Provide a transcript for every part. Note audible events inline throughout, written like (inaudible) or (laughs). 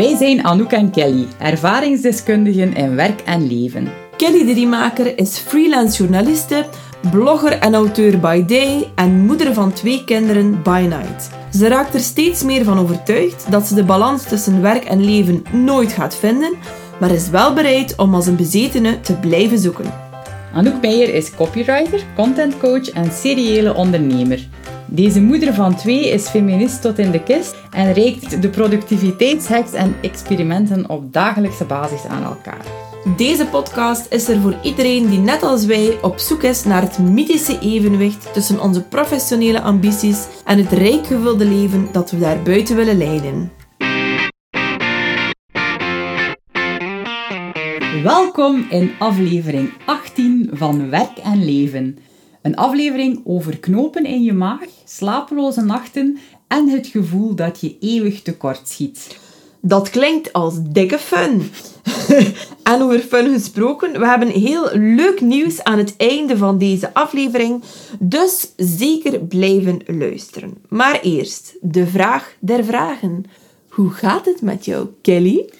Wij zijn Anouk en Kelly, ervaringsdeskundigen in werk en leven. Kelly de Riemaker is freelance journaliste, blogger en auteur by day en moeder van twee kinderen by night. Ze raakt er steeds meer van overtuigd dat ze de balans tussen werk en leven nooit gaat vinden, maar is wel bereid om als een bezetene te blijven zoeken. Anouk Meijer is copywriter, contentcoach en seriële ondernemer. Deze moeder van twee is feminist tot in de kist en reikt de productiviteitshacks en experimenten op dagelijkse basis aan elkaar. Deze podcast is er voor iedereen die net als wij op zoek is naar het mythische evenwicht tussen onze professionele ambities en het rijk gevulde leven dat we daar buiten willen leiden. Welkom in aflevering 18 van Werk en Leven. Een aflevering over knopen in je maag, slapeloze nachten en het gevoel dat je eeuwig tekort schiet. Dat klinkt als dikke fun. (laughs) en over fun gesproken, we hebben heel leuk nieuws aan het einde van deze aflevering, dus zeker blijven luisteren. Maar eerst de vraag der vragen. Hoe gaat het met jou, Kelly?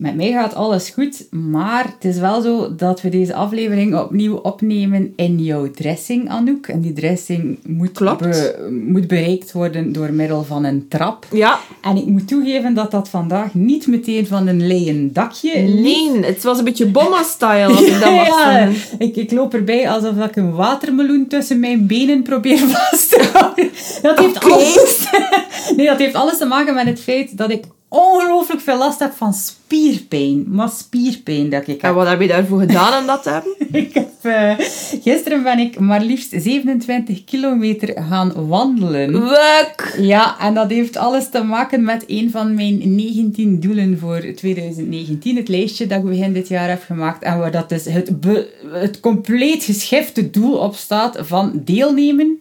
Met mij gaat alles goed, maar het is wel zo dat we deze aflevering opnieuw opnemen in jouw dressing, Anouk. En die dressing moet, be- moet bereikt worden door middel van een trap. Ja. En ik moet toegeven dat dat vandaag niet meteen van een leien dakje Nee, het was een beetje bomma-style als ik (laughs) dat ja, ik, ik loop erbij alsof ik een watermeloen tussen mijn benen probeer (laughs) vast te houden. Dat heeft, alles, (laughs) nee, dat heeft alles te maken met het feit dat ik ongelooflijk veel last heb van spierpijn. Maar spierpijn dat ik En heb. wat heb je daarvoor gedaan om dat te hebben? (laughs) Ik heb, eh, gisteren ben ik maar liefst 27 kilometer gaan wandelen. Wuk! Ja, en dat heeft alles te maken met een van mijn 19 doelen voor 2019. Het lijstje dat ik begin dit jaar heb gemaakt. En waar dat dus het, het compleet geschifte doel op staat van deelnemen.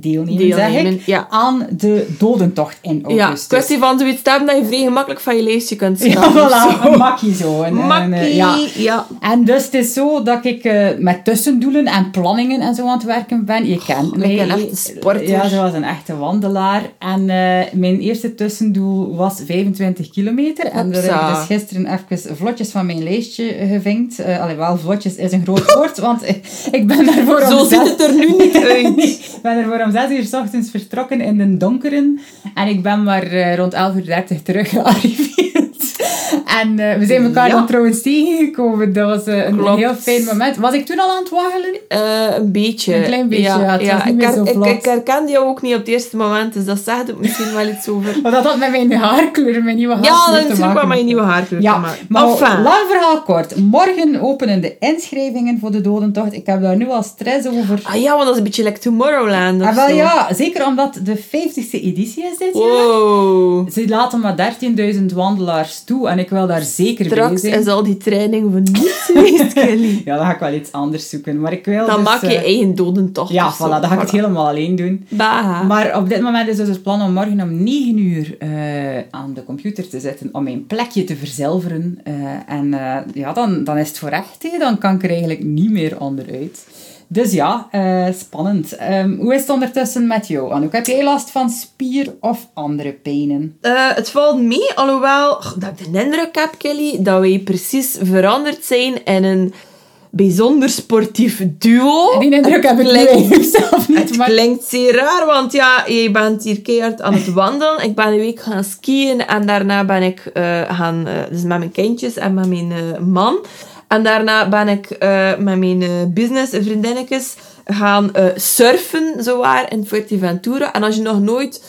Deelnemen, zeg Deelnemen, ik. ja. Aan de dodentocht in Ja, augustus. kwestie van zoiets hebben dat je vrij gemakkelijk van je lijstje kunt Ja, schrappen. voilà, zo. een makkie zo. Een, een, Makkie, eh, ja. ja. En dus het is zo dat ik eh, met tussendoelen en planningen en zo aan het werken ben. Je kent mij. like een echte sporter. Ja, zoals een echte wandelaar. En eh, mijn eerste tussendoel was 25 kilometer. En dat heb ik dus gisteren even vlotjes van mijn lijstje gevinkt. Eh allee, wel, vlotjes is een groot woord, want ik- (laughs) ik ben daarvoor Zo ziet het er nu niet (laughs) uit. Ik ben ervoor om 6 uur s ochtends vertrokken in de donkeren. En ik ben maar eh, rond 11 uur 30 terug gearriveerd. En eh, we zijn elkaar Ja. dan trouwens tegengekomen. Dat was eh, een Klopt. heel fijn moment. Was ik toen al aan het waggelen? Eh, een beetje. Een klein beetje, ja, ik, her- ik, herkende jou ook niet op het eerste moment, dus dat zegt ook misschien wel iets over. (laughs) Maar dat had met mijn haarkleur, mijn nieuwe haarkleur Ja, dat is natuurlijk wel je nieuwe haarkleur Ja, maar Enfin. lang verhaal kort. Morgen openen de inschrijvingen voor de dodentocht. Ik heb daar nu al stress over. Ah ja, want dat is een beetje like Tomorrowland of Ah, wel ja, zeker omdat de 50ste editie is dit jaar. Wow. Ze laten maar 13.000 wandelaars toe en ik wil daar zeker Straks bij zijn. is al die training voor niets geweest, (laughs) Kelly. Ja, dan ga ik wel iets anders zoeken. Maar ik wil Dan dus, maak je eh, eigen dodentocht. Ja, zo. voilà, dan ga ik het helemaal alleen doen. Maar op dit moment is dus het plan om morgen om 9 uur eh, aan de computer te zitten om mijn plekje te verzilveren. Eh, en ja, dan, dan is het voor echt. Dan kan ik er eigenlijk niet meer onderuit. Dus ja, eh, spannend. Ehm, hoe is het ondertussen met jou, Anouk? Heb jij last van spier of andere pijnen? Eh, het valt mee, alhoewel dat ik de indruk heb, Kelly, dat wij precies veranderd zijn in een bijzonder sportief duo. Die indruk heb ik klinkt- zelf niet. Het Maar... klinkt zeer raar, want ja, je bent hier keihard aan het wandelen. Ik ben een week gaan skiën en daarna ben ik eh, gaan, dus met mijn kindjes en met mijn man. En daarna ben ik eh, met mijn eh, business vriendinnetjes gaan eh, surfen, zowaar, in Fuerteventura. En als je nog nooit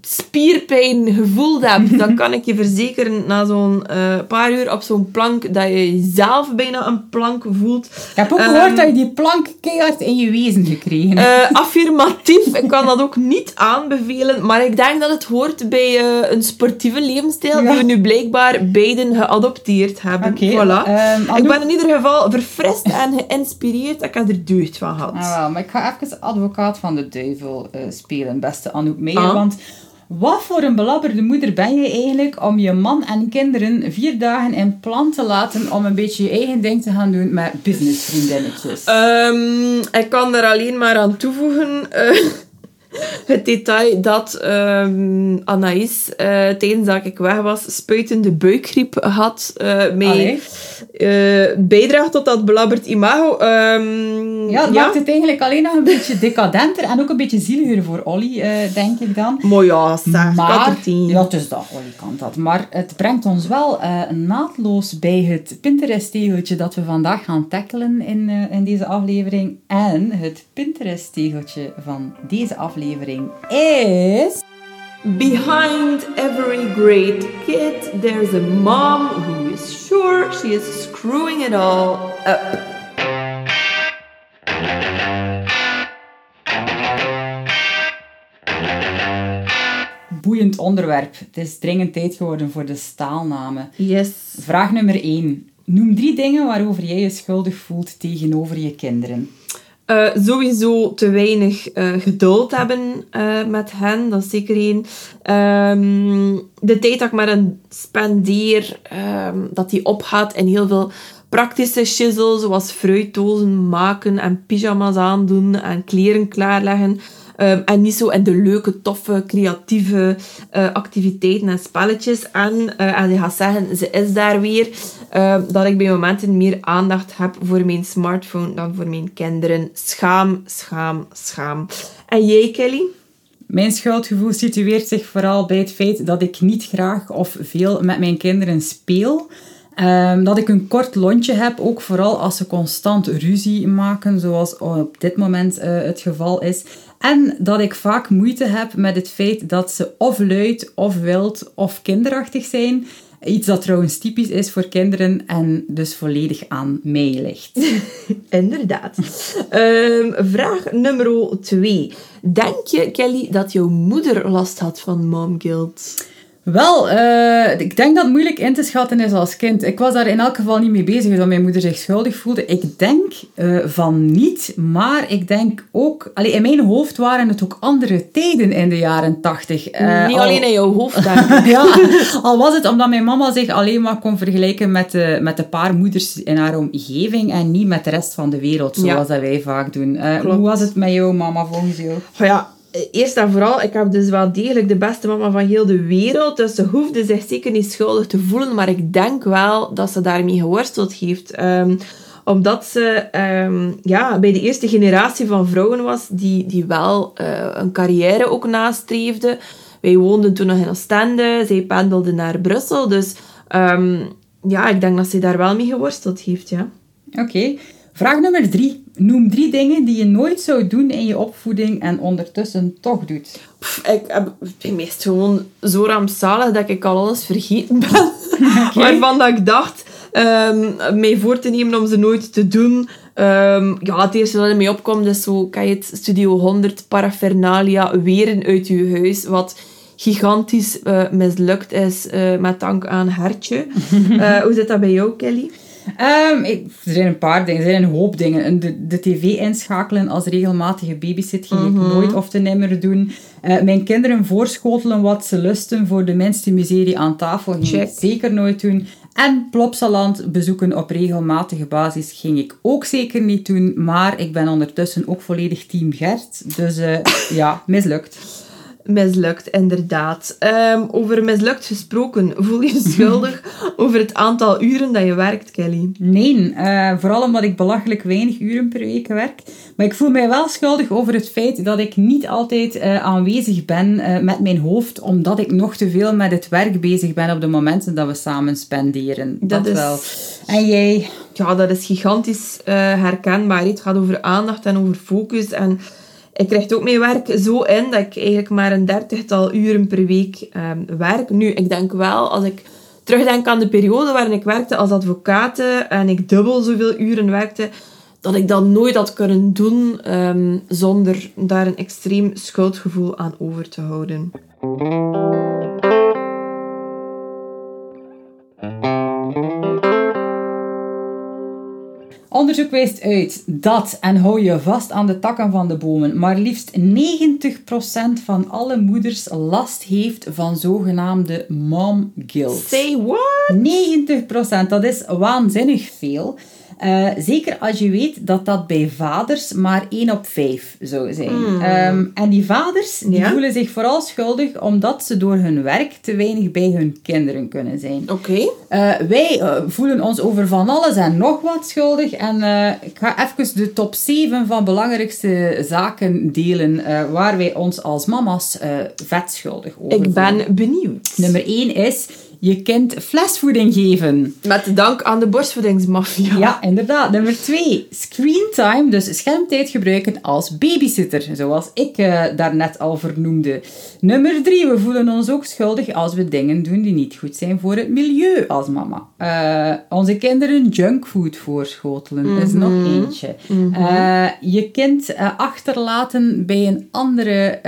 spierpijn gevoeld hebt, dan kan ik je verzekeren, na zo'n eh, paar uur op zo'n plank, dat je jezelf bijna een plank voelt. Ik heb ook Ehm, gehoord dat je die plank keihard in je wezen gekregen hebt. Eh, affirmatief, ik kan dat ook niet aanbevelen, maar ik denk dat het hoort bij eh, een sportieve levensstijl Ja. die we nu blijkbaar beiden geadopteerd hebben. Oké, Voilà. ehm, ik ben in ieder geval verfrist en geïnspireerd. Ik heb er deugd van gehad. Ah, wel, maar ik ga even advocaat van de duivel spelen, beste Anouk Meijer. Ah. Want wat voor een belabberde moeder ben je eigenlijk om je man en kinderen vier dagen in plan te laten om een beetje je eigen ding te gaan doen met businessvriendinnetjes? Ehm, ik kan er alleen maar aan toevoegen. eh, Het detail dat ehm Anaïs, eh, tijdens dat ik weg was, spuitende buikgriep had, mij Allee. eh, bijdraagt tot dat belabberd imago. Ehm, Ja, het maakt het eigenlijk alleen nog een beetje decadenter en ook een beetje zieliger voor Olly, denk ik dan. Maar ja, zeg, maar, ja, dus dat, Olly kan dat. Maar het brengt ons wel naadloos bij het Pinterest-tegeltje dat we vandaag gaan tackelen in, in deze aflevering. En het Pinterest-tegeltje van deze aflevering is... Behind every great kid, there's a mom who is sure she is screwing it all up. Boeiend onderwerp. Het is dringend tijd geworden voor de staalnamen. Yes. Vraag nummer 1. Noem drie dingen waarover jij je schuldig voelt tegenover je kinderen. Eh, sowieso te weinig eh, geduld hebben eh, met hen, dat is zeker één. Ehm, de tijd dat ik met hen spendeer, ehm, dat die opgaat in heel veel praktische shizzle, zoals fruitdozen maken en pyjama's aandoen en kleren klaarleggen. Ehm, en niet zo in de leuke, toffe, creatieve eh, activiteiten en spelletjes. En, eh, en ze gaat zeggen, ze is daar weer. ehm, dat ik bij momenten meer aandacht heb voor mijn smartphone dan voor mijn kinderen. Schaam, schaam, schaam. En jij, Kelly? Mijn schuldgevoel situeert zich vooral bij het feit dat ik niet graag of veel met mijn kinderen speel. Ehm, dat ik een kort lontje heb, ook vooral als ze constant ruzie maken, zoals op dit moment eh, het geval is. En dat ik vaak moeite heb met het feit dat ze of luid, of wild, of kinderachtig zijn. Iets dat trouwens typisch is voor kinderen en dus volledig aan mij ligt. (laughs) Inderdaad. Ehm, vraag nummer twee. Denk je, Kelly, dat jouw moeder last had van mom guilt? Wel, eh, ik denk dat het moeilijk in te schatten is als kind. Ik was daar in elk geval niet mee bezig dat mijn moeder zich schuldig voelde. Ik denk eh, van niet, maar ik denk ook... Allee, in mijn hoofd waren het ook andere tijden in de jaren tachtig. Eh, Niet al- alleen in jouw hoofd, (laughs) denk ik. ja, al was het omdat mijn mama zich alleen maar kon vergelijken met de, met de paar moeders in haar omgeving en niet met de rest van de wereld, zoals dat wij vaak doen. Eh, Klopt. hoe was het met jou, mama, volgens jou? Maar ja, eerst en vooral, ik heb dus wel degelijk de beste mama van heel de wereld. Dus ze hoefde zich zeker niet schuldig te voelen. Maar ik denk wel dat ze daarmee geworsteld heeft. Ehm, omdat ze ehm, ja, bij de eerste generatie van vrouwen was die, die wel eh, een carrière ook nastreefde. Wij woonden toen nog in Oostende. Zij pendelde naar Brussel. Dus ehm, ja, ik denk dat ze daar wel mee geworsteld heeft, ja. Oké. Vraag nummer drie. Noem drie dingen die je nooit zou doen in je opvoeding en ondertussen toch doet. Pff, ik heb, gewoon zo rampzalig dat ik al alles vergeten ben. (laughs) (laughs) Waarvan dat ik dacht ehm, mij voor te nemen om ze nooit te doen. Ehm, ja, het eerste dat er mee opkomt is zo, kan je het Studio 100 paraphernalia weren uit je huis, wat gigantisch eh, mislukt is eh, met dank aan Hertje. (laughs) Eh, hoe zit dat bij jou, Kelly? Ehm, ik, er zijn een paar dingen, er zijn een hoop dingen. En De, de tv inschakelen als regelmatige babysit ging ik nooit of te nimmer doen. Eh, mijn kinderen voorschotelen wat ze lusten voor de minste miserie aan tafel ging Check. ik zeker nooit doen. En Plopsaland bezoeken op regelmatige basis ging ik ook zeker niet doen. Maar ik ben ondertussen ook volledig team Gert. Dus eh, ja, mislukt. Mislukt, inderdaad. Ehm, over mislukt gesproken, (laughs) voel je je schuldig (laughs) over het aantal uren dat je werkt, Kelly? Nee, eh, vooral omdat ik belachelijk weinig uren per week werk. Maar ik voel mij wel schuldig over het feit dat ik niet altijd eh, aanwezig ben eh, met mijn hoofd, omdat ik nog te veel met het werk bezig ben op de momenten dat we samen spenderen. Dat, Dat is- wel. En jij? Ja, dat is gigantisch herkenbaar. Het gaat over aandacht en over focus. En ik krijg ook mijn werk zo in dat ik eigenlijk maar een dertigtal uren per week ehm, werk. Nu, ik denk wel, als ik terugdenk aan de periode waarin ik werkte als advocaat en ik dubbel zoveel uren werkte, dat ik dat nooit had kunnen doen ehm, zonder daar een extreem schuldgevoel aan over te houden. Onderzoek wijst uit dat, en hou je vast aan de takken van de bomen, maar liefst 90% van alle moeders last heeft van zogenaamde mom guilt. Say what? 90%, dat is waanzinnig veel. Eh, zeker als je weet dat dat bij vaders maar 1 op 5 zou zijn. Ehm, en die vaders die Ja. voelen zich vooral schuldig omdat ze door hun werk te weinig bij hun kinderen kunnen zijn. Oké. Eh, wij eh, voelen ons over van alles en nog wat schuldig. En ik ga even de top 7 van belangrijkste zaken delen waar wij ons als mama's vet schuldig over Ik ben benieuwd. Nummer 1 is je kind flesvoeding geven. Met dank aan de borstvoedingsmafia. Ja, inderdaad. Nummer 2, screentime, dus schermtijd gebruiken als babysitter, zoals ik eh, daarnet al vernoemde. Nummer 3, we voelen ons ook schuldig als we dingen doen die niet goed zijn voor het milieu als mama. Eh, onze kinderen junkfood voorschotelen is nog eentje. Eh, je kind achterlaten bij een andere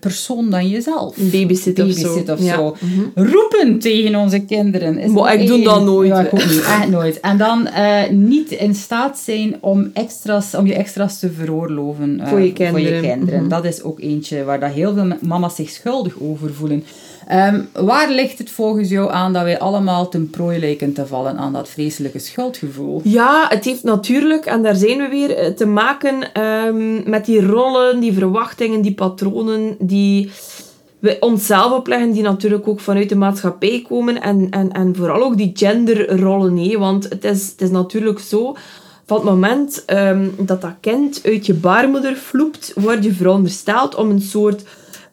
persoon dan jezelf. Een babysit of zo. Ja. zo. Roepen tegen onze kinderen. Is Maar ik doe dat nooit. Ja, ik ook niet. Echt nooit. En dan eh, niet in staat zijn om, extra's, om je extra's te veroorloven eh, Voor je kinderen. kinderen. Mhm. Dat is ook eentje waar dat heel veel mama's zich schuldig over voelen. Ehm, waar ligt het volgens jou aan dat wij allemaal ten prooi lijken te vallen aan dat vreselijke schuldgevoel? Ja, het heeft natuurlijk, en daar zijn we weer, eh, te maken ehm, met die rollen, die verwachtingen, die patronen die we onszelf opleggen, die natuurlijk ook vanuit de maatschappij komen. En, en, en vooral ook die genderrollen. hè. Want het is, het is natuurlijk zo, van het moment ehm, dat dat kind uit je baarmoeder vloept, word je verondersteld om een soort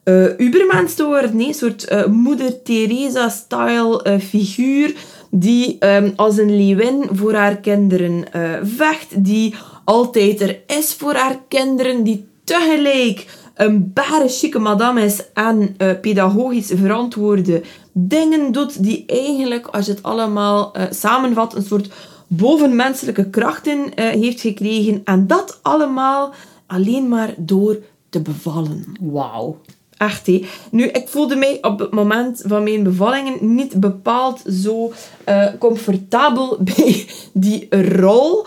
eh ubermens te worden. Een soort eh, moeder Teresa-style eh, figuur die ehm, als een leeuwin voor haar kinderen vecht, die altijd er is voor haar kinderen, die tegelijk een bare chique madame is en eh, pedagogisch verantwoorde dingen doet, die eigenlijk, als je het allemaal eh, samenvat, een soort bovenmenselijke krachten eh, heeft gekregen. En dat allemaal alleen maar door te bevallen. Wauw. Echt, hé. Nu, ik voelde mij op het moment van mijn bevallingen niet bepaald zo comfortabel (laughs) bij die rol.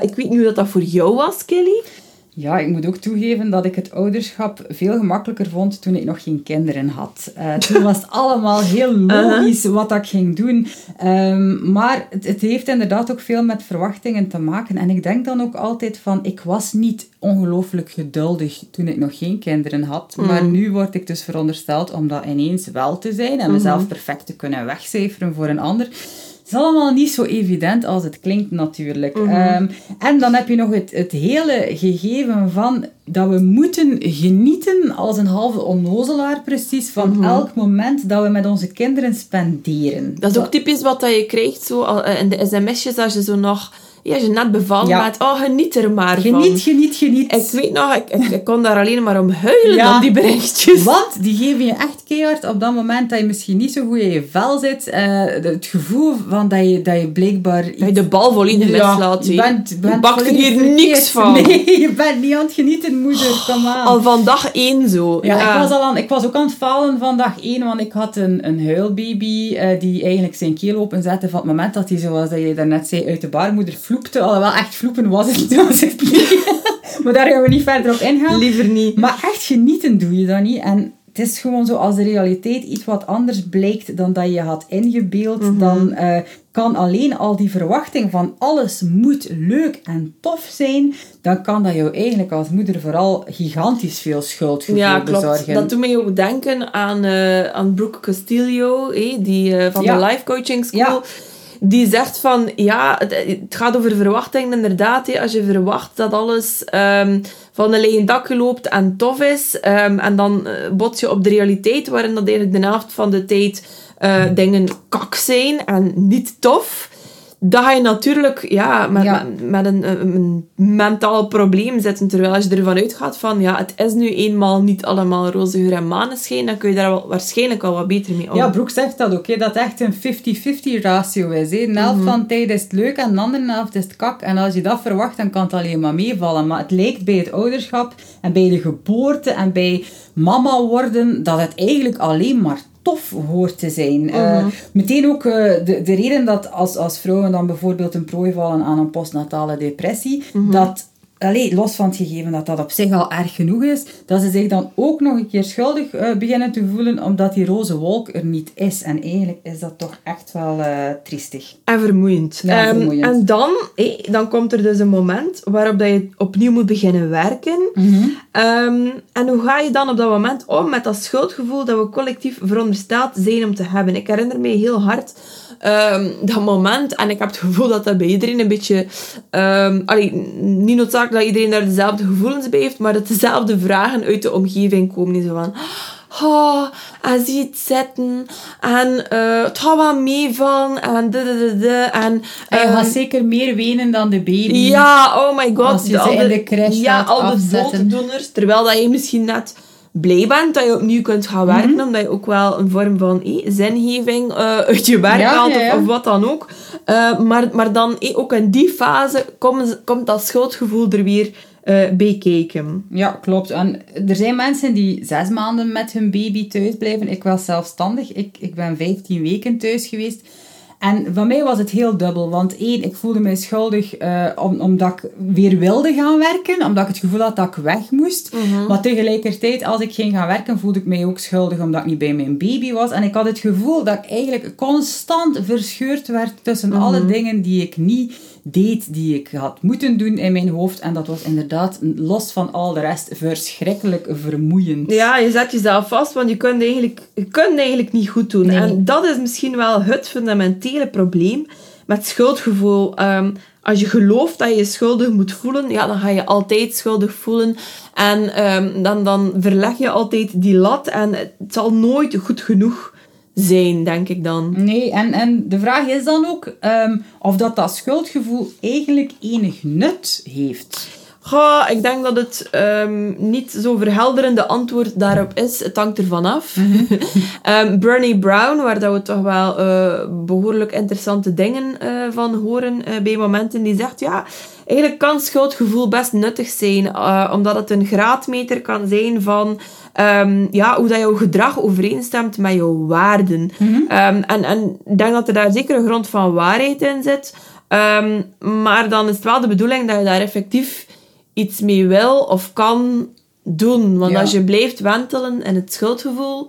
Ik weet niet hoe dat, dat voor jou was, Kelly. Ja, ik moet ook toegeven dat ik het ouderschap veel gemakkelijker vond toen ik nog geen kinderen had. Eh, toen was het (laughs) allemaal heel logisch wat ik ging doen. Ehm, maar het, het heeft inderdaad ook veel met verwachtingen te maken. En ik denk dan ook altijd van, ik was niet ongelooflijk geduldig toen ik nog geen kinderen had. Maar nu word ik dus verondersteld om dat ineens wel te zijn en mezelf perfect te kunnen wegcijferen voor een ander. Het is allemaal niet zo evident als het klinkt natuurlijk. Ehm, en dan heb je nog het, het hele gegeven van dat we moeten genieten als een halve onnozelaar precies van elk moment dat we met onze kinderen spenderen. Dat is ook typisch wat dat je krijgt zo, eh, in de sms'jes als je zo nog... Ja, je net bevallen Ja. bent. Oh, geniet er maar van. Geniet, geniet, geniet. Ik weet nog, ik, ik, ik kon daar alleen maar om huilen Ja. op die berichtjes. Want die geven je echt keihard op dat moment dat je misschien niet zo goed in je vel zit. eh, het gevoel van dat je, dat je blijkbaar... Dat je de bal volledig mislaat. je hè. bent, Je bent bakt er volledig hier verkeerd. niks van. (laughs) Nee, je bent niet aan het genieten, moeder. Kom aan. Al van dag één zo. Ja, Ik, was al aan, ik was ook aan het falen van dag één, want ik had een, een huilbaby eh, die eigenlijk zijn keel openzette van het moment dat hij, zoals dat je daarnet zei, uit de baarmoeder vloepte. Alhoewel, echt vloepen was het, (laughs) niet. maar daar gaan we niet verder op ingaan. Liever niet. Maar echt genieten doe je dat niet. En het is gewoon zo, als de realiteit iets wat anders blijkt dan dat je had ingebeeld, Mhm. dan eh, kan alleen al die verwachting van alles moet leuk en tof zijn, dan kan dat jou eigenlijk als moeder vooral gigantisch veel schuldgevoel Ja, klopt. bezorgen. Dat doet mij ook denken aan, eh aan Brooke Castillo, eh, die eh, van Ja. de Life Coaching School. Ja. Die zegt van, ja, het, gaat over verwachtingen inderdaad. eh, als je verwacht dat alles ehm, van een dak loopt en tof is, ehm, en dan eh, bots je op de realiteit, waarin dat eigenlijk de helft van de tijd eh, dingen kak zijn en niet tof. Dan ga je natuurlijk ja, met, Ja. met, met een, een, mentaal probleem zitten. Terwijl als je ervan uitgaat van, ja, het is nu eenmaal niet allemaal roze geur en maneschijn, dan kun je daar wel, waarschijnlijk al wat beter mee om. Ja, Brooke zegt dat ook, hè, dat het echt een 50-50 ratio is. Hè. Een helft Mhm. van de tijd is het leuk en de andere helft is het kak. En als je dat verwacht, dan kan het alleen maar meevallen. Maar het lijkt bij het ouderschap en bij de geboorte en bij mama worden, dat het eigenlijk alleen maar tof hoort te zijn. Eh, meteen ook eh, de, de reden dat als, als vrouwen dan bijvoorbeeld een prooi vallen aan een postnatale depressie, dat allee, los van het gegeven dat dat op zich al erg genoeg is, dat ze zich dan ook nog een keer schuldig eh, beginnen te voelen omdat die roze wolk er niet is. En eigenlijk is dat toch echt wel eh, triestig. En vermoeiend. Ja, Ehm, vermoeiend. en dan, dan komt er dus een moment waarop dat je opnieuw moet beginnen werken. Ehm, en hoe ga je dan op dat moment om met dat schuldgevoel dat we collectief verondersteld zijn om te hebben? Ik herinner me heel hard ehm, dat moment, en ik heb het gevoel dat dat bij iedereen een beetje... ehm allee, niet noodzakelijk dat iedereen daar dezelfde gevoelens bij heeft, maar dat dezelfde vragen uit de omgeving komen. Die zo van... Oh, en zie het zitten. En eh, het gaat wel meevallen. En de, de, de, de, En, En je ehm, gaat zeker meer wenen dan de baby. ja, oh my god. Als je in de crash Ja, al de dooddoeners. Terwijl dat je misschien net blij bent dat je opnieuw kunt gaan werken. Mhm. Omdat je ook wel een vorm van eh, zingeving eh, uit je werk Ja, haalt. ja, ja. Of, of wat dan ook. Eh, maar, maar dan eh, ook in die fase komt, komt dat schuldgevoel er weer eh, bij kijken. Ja, klopt. En er zijn mensen die zes maanden met hun baby thuis blijven. Ik was zelfstandig. Ik, ik ben 15 weken thuis geweest. En van mij was het heel dubbel. Want één, ik voelde mij schuldig eh, om, omdat ik weer wilde gaan werken. Omdat ik het gevoel had dat ik weg moest. Maar tegelijkertijd, als ik ging gaan werken, voelde ik mij ook schuldig omdat ik niet bij mijn baby was. En ik had het gevoel dat ik eigenlijk constant verscheurd werd tussen alle dingen die ik niet deed, die ik had moeten doen in mijn hoofd. En dat was inderdaad, los van al de rest, verschrikkelijk vermoeiend. Ja, je zet jezelf vast, want je kunt eigenlijk, je kunt eigenlijk niet goed doen. Nee. En dat is misschien wel het fundamentele probleem met schuldgevoel. Ehm, als je gelooft dat je je schuldig moet voelen, ja, dan ga je altijd schuldig voelen. En ehm, dan, dan verleg je altijd die lat en het zal nooit goed genoeg zijn, denk ik dan. Nee, en, en de vraag is dan ook ehm, of dat, dat schuldgevoel eigenlijk enig nut heeft. Goh, ik denk dat het ehm, niet zo verhelderende antwoord daarop is. Het hangt ervan af. (laughs) Ehm Bernie Brown, waar dat we toch wel eh, behoorlijk interessante dingen eh, van horen eh, bij momenten, die zegt, ja, eigenlijk kan schuldgevoel best nuttig zijn, omdat het een graadmeter kan zijn van ehm, ja, hoe dat jouw gedrag overeenstemt met jouw waarden. Ehm, en, en ik denk dat er daar zeker een grond van waarheid in zit. Ehm, maar dan is het wel de bedoeling dat je daar effectief iets mee wil of kan doen. Want Ja. als je blijft wentelen in het schuldgevoel,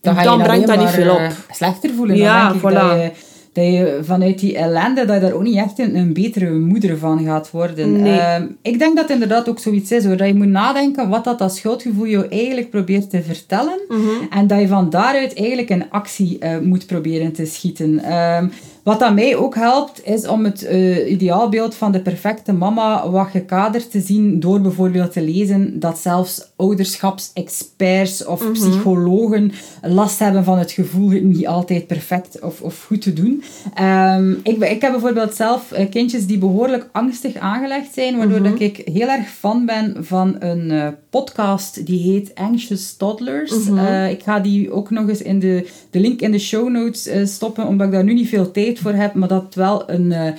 Dan, brengt dat niet veel eh, op. slechter voelen. Ja, dan denk ik voilà. dat, je, dat je vanuit die ellende, dat je daar ook niet echt een, een betere moeder van gaat worden. Nee. Ehm, ik denk dat het inderdaad ook zoiets is, hoor. Dat je moet nadenken wat dat, dat schuldgevoel jou eigenlijk probeert te vertellen. Mhm. En dat je van daaruit eigenlijk een actie eh, moet proberen te schieten. Ehm, wat dat mij ook helpt, is om het eh, ideaalbeeld van de perfecte mama wat gekaderd te zien door bijvoorbeeld te lezen dat zelfs ouderschapsexperts of Mhm. psychologen last hebben van het gevoel het niet altijd perfect of, of goed te doen. Ehm, ik, ik heb bijvoorbeeld zelf eh, kindjes die behoorlijk angstig aangelegd zijn, waardoor Mhm. dat ik heel erg fan ben van een eh, podcast die heet Anxious Toddlers. Mhm. Ik ga die ook nog eens in de, de link in de show notes stoppen, omdat ik daar nu niet veel tijd voor heb, maar dat wel een...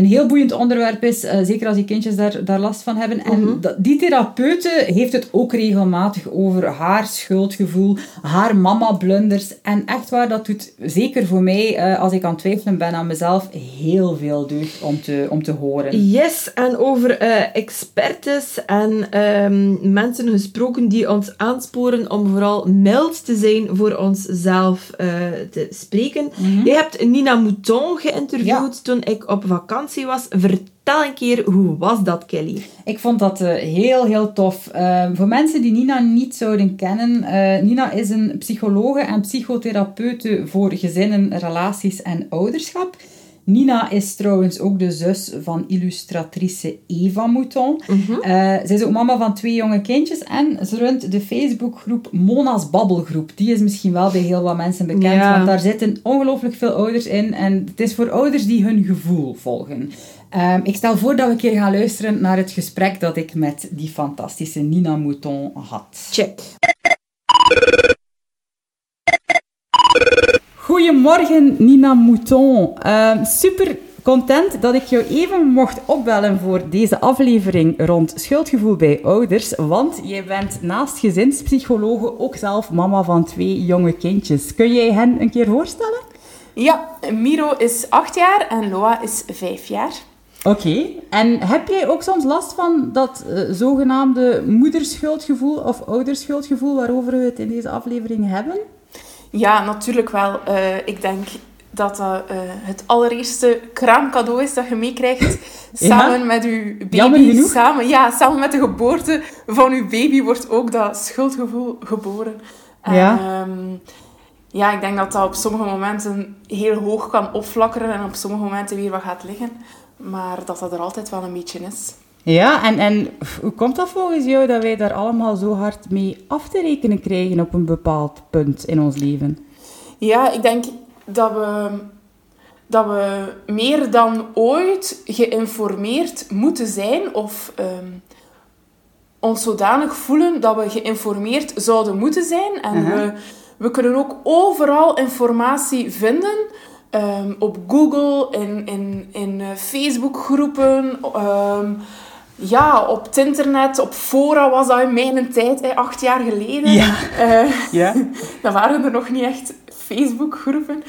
een heel boeiend onderwerp is, eh, zeker als die kindjes daar, daar last van hebben. En Mhm. dat- die therapeute heeft het ook regelmatig over haar schuldgevoel, haar mama-blunders. En echt waar, dat doet zeker voor mij, eh, als ik aan het twijfelen ben aan mezelf, heel veel deugd om te, om te horen. Yes, en over expertes en ehm, mensen gesproken die ons aansporen om vooral mild te zijn voor onszelf te spreken. Je hebt Nina Mouton geïnterviewd Ja. toen ik op vakantie was. Vertel een keer, hoe was dat, Kelly? Ik vond dat eh, heel, heel tof. Eh, voor mensen die Nina niet zouden kennen, eh, Nina is een psychologe en psychotherapeute voor gezinnen, relaties en ouderschap. Nina is trouwens ook de zus van illustratrice Eva Mouton. Eh, zij is ook mama van twee jonge kindjes en ze runt de Facebookgroep Mona's Babbelgroep. Die is misschien wel bij heel wat mensen bekend, Ja. want daar zitten ongelooflijk veel ouders in. En het is voor ouders die hun gevoel volgen. Ehm, ik stel voor dat we een keer gaan luisteren naar het gesprek dat ik met die fantastische Nina Mouton had. Check. Goedemorgen, Nina Mouton. Ehm, super content dat ik jou even mocht opbellen voor deze aflevering rond schuldgevoel bij ouders. Want jij bent naast gezinspsychologe ook zelf mama van twee jonge kindjes. Kun jij hen een keer voorstellen? Ja, Miro is acht jaar en Loa is vijf jaar. Oké, en heb jij ook soms last van dat uh, zogenaamde moederschuldgevoel of ouderschuldgevoel waarover we het in deze aflevering hebben? Ja, natuurlijk wel. Uh, ik denk dat dat uh, het allereerste kraamcadeau is dat je meekrijgt. (laughs) Samen ja? met je baby. Samen, ja, samen met de geboorte van je baby wordt ook dat schuldgevoel geboren. Ja. Um, ja, ik denk dat dat op sommige momenten heel hoog kan opflakkeren en op sommige momenten weer wat gaat liggen. Maar dat dat er altijd wel een beetje is. Ja, en, en hoe komt dat volgens jou dat wij daar allemaal zo hard mee af te rekenen krijgen op een bepaald punt in ons leven? Ja, ik denk dat we, dat we meer dan ooit geïnformeerd moeten zijn of um, ons zodanig voelen dat we geïnformeerd zouden moeten zijn. En uh -huh. we, we kunnen ook overal informatie vinden. Um, op Google, in, in, in Facebookgroepen, um, ja, op het internet, op fora was dat in mijn tijd, hè, acht jaar geleden. Ja. Uh, (laughs) ja. (laughs) dan waren er nog niet echt Facebookgroepen.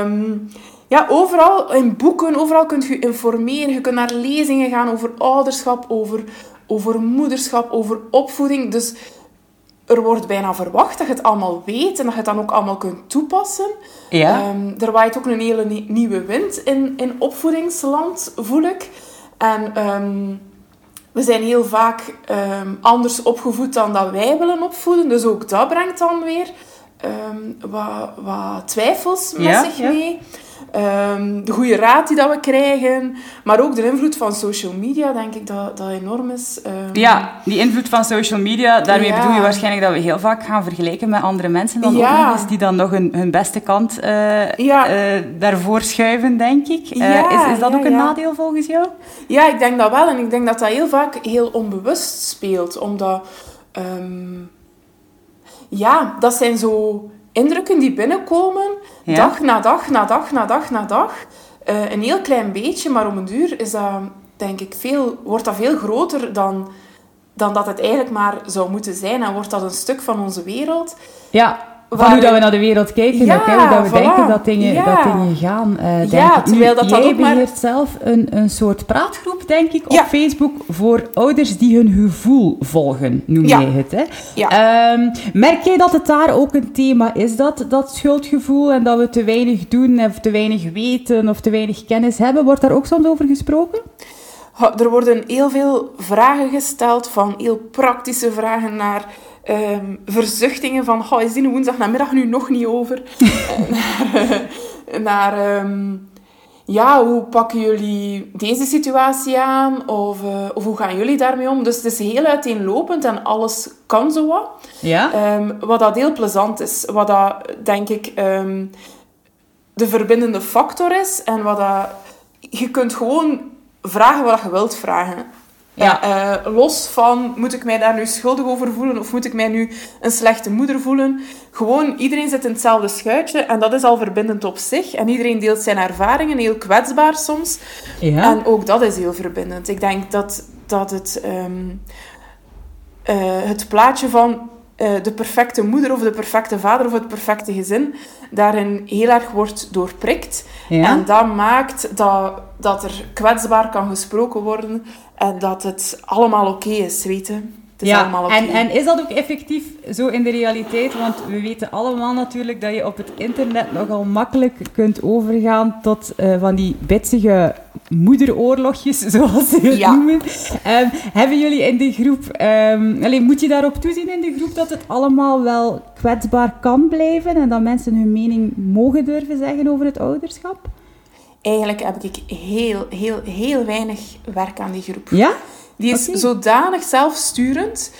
Um, ja, overal in boeken, overal kunt je informeren. Je kunt naar lezingen gaan over ouderschap, over, over moederschap, over opvoeding. Dus er wordt bijna verwacht dat je het allemaal weet en dat je het dan ook allemaal kunt toepassen. Ja. Um, er waait ook een hele nieuwe wind in, in opvoedingsland, voel ik. En um, we zijn heel vaak um, anders opgevoed dan dat wij willen opvoeden. Dus ook dat brengt dan weer wat, wat, twijfels met ja, zich ja. Um, de goede raad die dat we krijgen, maar ook de invloed van social media, denk ik dat dat enorm is. Um, ja, die invloed van social media, daarmee Ja. bedoel je waarschijnlijk dat we heel vaak gaan vergelijken met andere mensen dan Ja. ook nog eens, die dan nog hun, hun beste kant eh, Ja. eh, daarvoor schuiven, denk ik. Eh, is, is dat ook een nadeel volgens jou? Ja, ik denk dat wel. En ik denk dat dat heel vaak heel onbewust speelt. Omdat... ehm, ja, dat zijn zo indrukken die binnenkomen. Ja. Dag na dag, na dag, na dag, na dag. Eh, een heel klein beetje, maar om een duur is dat, denk ik, veel, wordt dat veel groter dan, dan dat het eigenlijk maar zou moeten zijn. En wordt dat een stuk van onze wereld. Ja, van hoe dat we- naar de wereld kijken, Ja, ook, hè, hoe dat we voilà. denken dat dingen, Ja. dat dingen gaan. denk Ja, ik. Nu, terwijl dat dan jij ook maar- beheert zelf een, een soort praatgroep, denk ik, op. Facebook voor ouders die hun gevoel volgen, noem jij het. Hè? Ehm, merk jij dat het daar ook een thema is, dat, dat schuldgevoel, en dat we te weinig doen, of te weinig weten, of te weinig kennis hebben? Wordt daar ook soms over gesproken? Er worden heel veel vragen gesteld, van heel praktische vragen naar ehm, verzuchtingen van oh, is die woensdag namiddag nu nog niet over? Naar (laughs) eh, naar ehm, ja, hoe pakken jullie deze situatie aan? Of, eh, of hoe gaan jullie daarmee om? Dus het is heel uiteenlopend en alles kan zo wat. Ja? Ehm, wat dat heel plezant is. Wat dat, denk ik, de verbindende factor is. En wat dat... Je kunt gewoon vragen wat je wilt vragen. Ja. Eh, los van, moet ik mij daar nu schuldig over voelen? Of moet ik mij nu een slechte moeder voelen? Gewoon, iedereen zit in hetzelfde schuitje. En dat is al verbindend op zich. En iedereen deelt zijn ervaringen, heel kwetsbaar soms. ja. En ook dat is heel verbindend. Ik denk dat, dat het, ehm, eh, het plaatje van eh, de perfecte moeder of de perfecte vader of het perfecte gezin daarin heel erg wordt doorprikt. Ja. En dat maakt dat, dat er kwetsbaar kan gesproken worden en dat het allemaal oké is, weet je. Het is ja, allemaal oké. en, en is dat ook effectief zo in de realiteit? Want we weten allemaal natuurlijk dat je op het internet nogal makkelijk kunt overgaan tot eh, van die bitsige moederoorlogjes, (laughs) zoals ze het Ja. noemen. Ehm, hebben jullie in de groep... ehm alleen, moet je daarop toezien in de groep dat het allemaal wel kwetsbaar kan blijven en dat mensen hun mening mogen durven zeggen over het ouderschap? Eigenlijk heb ik heel, heel, heel weinig werk aan die groep. Ja? Die is zodanig zelfsturend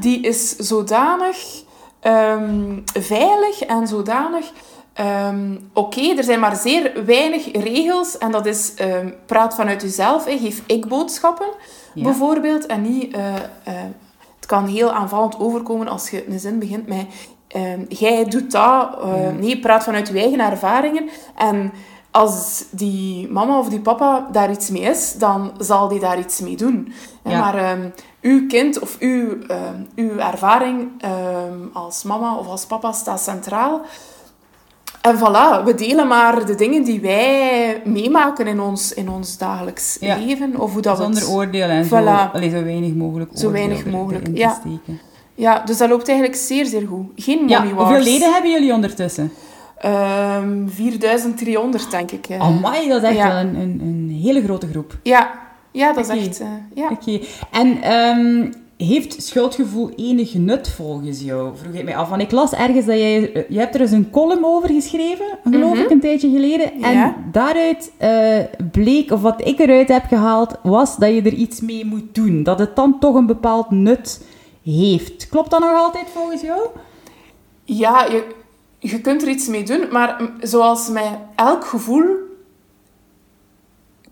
die is zodanig ehm, veilig en zodanig... ehm, Oké, er zijn maar zeer weinig regels. En dat is, ehm, praat vanuit jezelf. hè. Geef ik-boodschappen, Ja. bijvoorbeeld. En niet... eh, eh, het kan heel aanvallend overkomen als je een zin begint met... jij doet dat. eh, Nee, praat vanuit je eigen ervaringen. En als die mama of die papa daar iets mee is, dan zal die daar iets mee doen. Ja. Maar ehm, uw kind of uw, ehm, uw ervaring ehm, als mama of als papa staat centraal. en voilà, we delen maar de dingen die wij meemaken in ons, in ons dagelijks Ja. leven. Of hoe dat Zonder oordeel en Voilà. zo, allee, zo weinig mogelijk Zo weinig mogelijk, te ja. steken. Ja, dus dat loopt eigenlijk zeer, zeer goed. Geen Ja, money hoeveel leden hebben jullie ondertussen? Ehm, 4300, denk ik. eh. Amai, dat is echt Ja. wel een, een, een hele grote groep. Ja, ja dat is echt... eh, ja. Oké. En ehm, heeft schuldgevoel enig nut volgens jou? Vroeg ik mij af. Want ik las ergens dat jij... Je hebt er eens een column over geschreven, geloof Mhm. ik, een tijdje geleden. En daaruit eh, bleek, of wat ik eruit heb gehaald, was dat je er iets mee moet doen. Dat het dan toch een bepaald nut heeft. Klopt dat nog altijd volgens jou? Ja, je, je kunt er iets mee doen, maar zoals met elk gevoel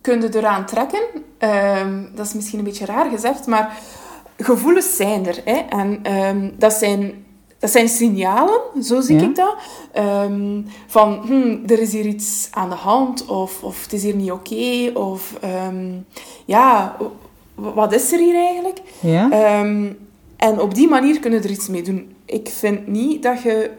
kun je eraan trekken. Ehm, dat is misschien een beetje raar gezegd, maar gevoelens zijn er. Hè? En ehm, dat, zijn, dat zijn signalen, zo zie Ja. ik dat. Ehm, van, hm, er is hier iets aan de hand, of, of het is hier niet oké, of ja, wat is er hier eigenlijk? Ja. En op die manier kunnen er iets mee doen. Ik vind niet dat je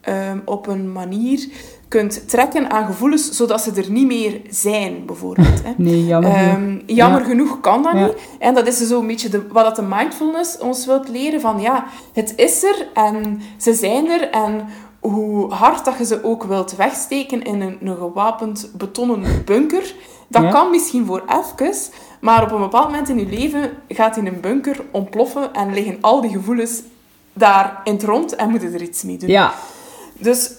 ehm, op een manier kunt trekken aan gevoelens zodat ze er niet meer zijn, bijvoorbeeld. Hè. (laughs) Nee, jammer genoeg. Ehm, jammer Ja. genoeg kan dat Ja. niet. En dat is zo een beetje de, wat dat de mindfulness ons wilt leren. Van ja, het is er en ze zijn er. En hoe hard dat je ze ook wilt wegsteken in een, een gewapend betonnen bunker, dat Ja. kan misschien voor even. Maar op een bepaald moment in je leven gaat in een bunker ontploffen en liggen al die gevoelens daar in het rond en moeten er iets mee doen. Ja, Dus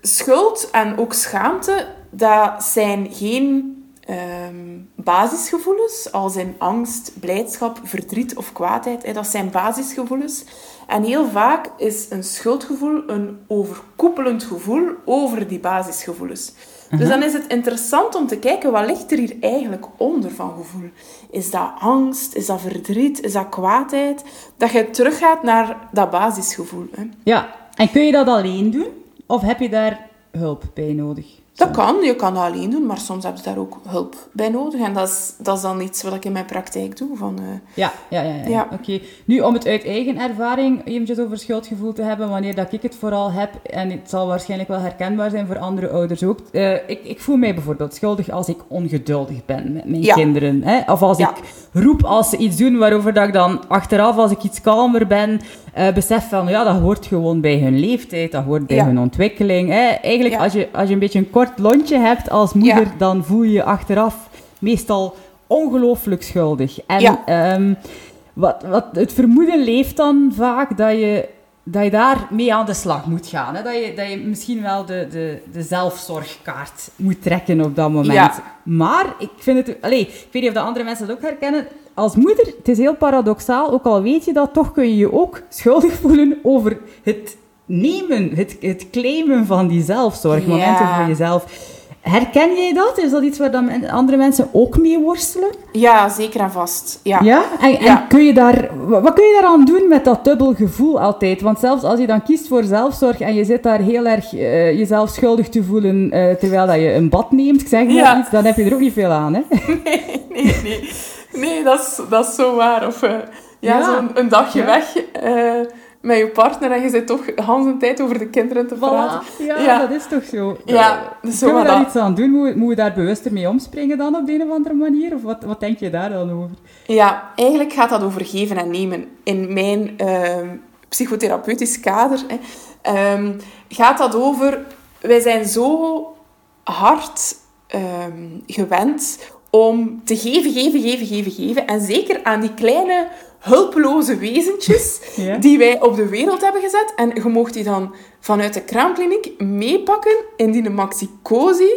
schuld en ook schaamte, dat zijn geen ehm, basisgevoelens, als in angst, blijdschap, verdriet of kwaadheid. Hè. Dat zijn basisgevoelens. En heel vaak is een schuldgevoel een overkoepelend gevoel over die basisgevoelens. Dus dan is het interessant om te kijken, wat ligt er hier eigenlijk onder van gevoel? Is dat angst? Is dat verdriet? Is dat kwaadheid? Dat je teruggaat naar dat basisgevoel. Hè. ja. En kun je dat alleen doen? Of heb je daar hulp bij nodig? Dat kan, je kan dat alleen doen, maar soms heb je daar ook hulp bij nodig. En dat is, dat is dan iets wat ik in mijn praktijk doe. Van, eh, Ja, ja, ja. ja. Ja. Oké. Nu, om het uit eigen ervaring eventjes over schuldgevoel te hebben, wanneer dat ik het vooral heb, en het zal waarschijnlijk wel herkenbaar zijn voor andere ouders ook. eh, ik, ik voel mij bijvoorbeeld schuldig als ik ongeduldig ben met mijn Ja. kinderen. Hè? Of als Ja. ik roep als ze iets doen waarover dat ik dan achteraf, als ik iets kalmer ben, eh, besef van, ja, dat hoort gewoon bij hun leeftijd, dat hoort bij Ja. hun ontwikkeling. Hè? Eigenlijk, Ja. als, je, als je een beetje een kort lontje hebt als moeder, Ja. dan voel je je achteraf meestal ongelooflijk schuldig. En ehm, wat, wat, het vermoeden leeft dan vaak dat je, dat je daar mee aan de slag moet gaan. Hè? Dat, je, dat je misschien wel de, de, de zelfzorgkaart moet trekken op dat moment. Ja. Maar ik vind het... Allez, ik weet niet of de andere mensen dat ook herkennen. Als moeder, het is heel paradoxaal, ook al weet je dat, toch kun je je ook schuldig voelen over het nemen, het, het claimen van die zelfzorg, Ja. momenten voor jezelf. Herken jij dat? Is dat iets waar dan andere mensen ook mee worstelen? ja, zeker en vast. Ja. Ja? En, en Ja. kun je daar, wa- wat kun je daaraan doen met dat dubbel gevoel altijd? Want zelfs als je dan kiest voor zelfzorg en je zit daar heel erg eh, jezelf schuldig te voelen eh, terwijl dat je een bad neemt, ik zeg maar Ja. iets, dan heb je er ook niet veel aan, hè? (laughs) Nee, nee, nee. Nee, dat is, dat is zo waar. Of eh, ja, zo'n een dagje weg met je partner en je zit toch de hele tijd over de kinderen te praten. Ja, Ja. dat is toch zo. Ja, Eh, dus zo Kunnen we wat daar dat- iets aan doen? Moeten we, moeten we daar bewuster mee omspringen dan op de een of andere manier? Of wat, wat denk je daar dan over? Ja, eigenlijk gaat dat over geven en nemen. In mijn ehm, psychotherapeutisch kader hè, ehm, gaat dat over... Wij zijn zo hard ehm, gewend om te geven, geven, geven, geven, geven. En zeker aan die kleine hulpeloze wezentjes (laughs) Ja. die wij op de wereld hebben gezet. En je mocht die dan vanuit de kraamkliniek meepakken in die maxicosi.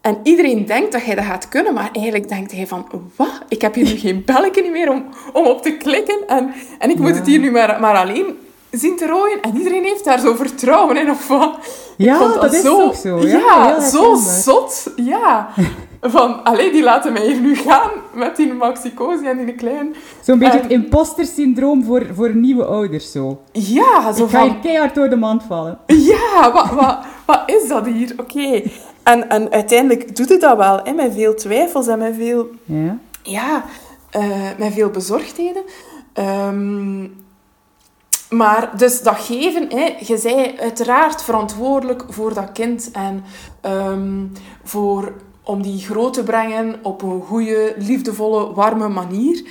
En iedereen denkt dat jij dat gaat kunnen, maar eigenlijk denkt hij van, wat? Ik heb hier nu geen belletje meer om, om op te klikken. En, en ik moet het hier nu maar, maar alleen zien te rooien. En iedereen heeft daar zo vertrouwen in, of wat? Ja, dat is toch zo. Ja, zo zot. Ja. (laughs) Van, allee, die laten mij hier nu gaan met die maxicosi en die klein... Zo'n beetje En- het imposter-syndroom voor, voor nieuwe ouders, zo. Ja, zo Ik ga van... hier keihard door de mand vallen. Ja, wat, wat, wat is dat hier? Oké. En, en uiteindelijk doet het dat wel, hè, met veel twijfels en met veel, Ja. ja, eh, met veel bezorgdheden. Ehm, maar dus dat geven, hè, je zei uiteraard verantwoordelijk voor dat kind en ehm, voor, om die groot te brengen op een goede, liefdevolle, warme manier.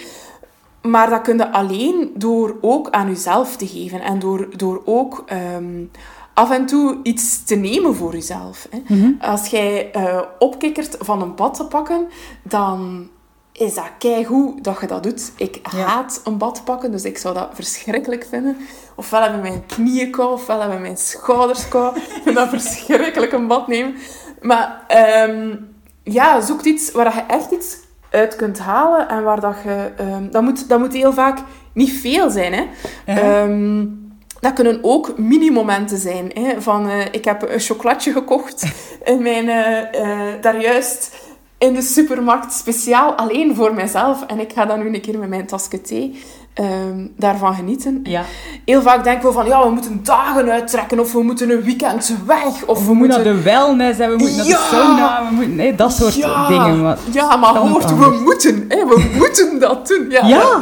Maar dat kun je alleen door ook aan jezelf te geven en door, door ook ehm, af en toe iets te nemen voor jezelf. Hè. Als jij uh, opkikkert van een bad te pakken, dan is dat keigoed dat je dat doet. Ik haat een bad pakken, dus ik zou dat verschrikkelijk vinden. Ofwel hebben mijn knieën kou, ofwel hebben mijn schouders kou. Ik vind dat verschrikkelijk een bad nemen. Maar um, ja, zoek iets waar je echt iets uit kunt halen en waar dat je... Um, dat, moet, dat moet heel vaak niet veel zijn, hè. Um, dat kunnen ook mini-momenten zijn. Hè, van, uh, ik heb een chocolatje gekocht (laughs) in mijn... Uh, uh, daar juist in de supermarkt speciaal alleen voor mezelf. En ik ga dan nu een keer met mijn tasje thee um, daarvan genieten. Ja. Heel vaak denken we van, ja, we moeten dagen uittrekken of we moeten een weekend weg. Of we, we moeten naar de wellness en we moeten naar de sauna. We moeten, nee, dat soort ja. dingen. Maar ja, maar hoort, we moeten. Hè, we (laughs) moeten dat doen. Ja, Ja.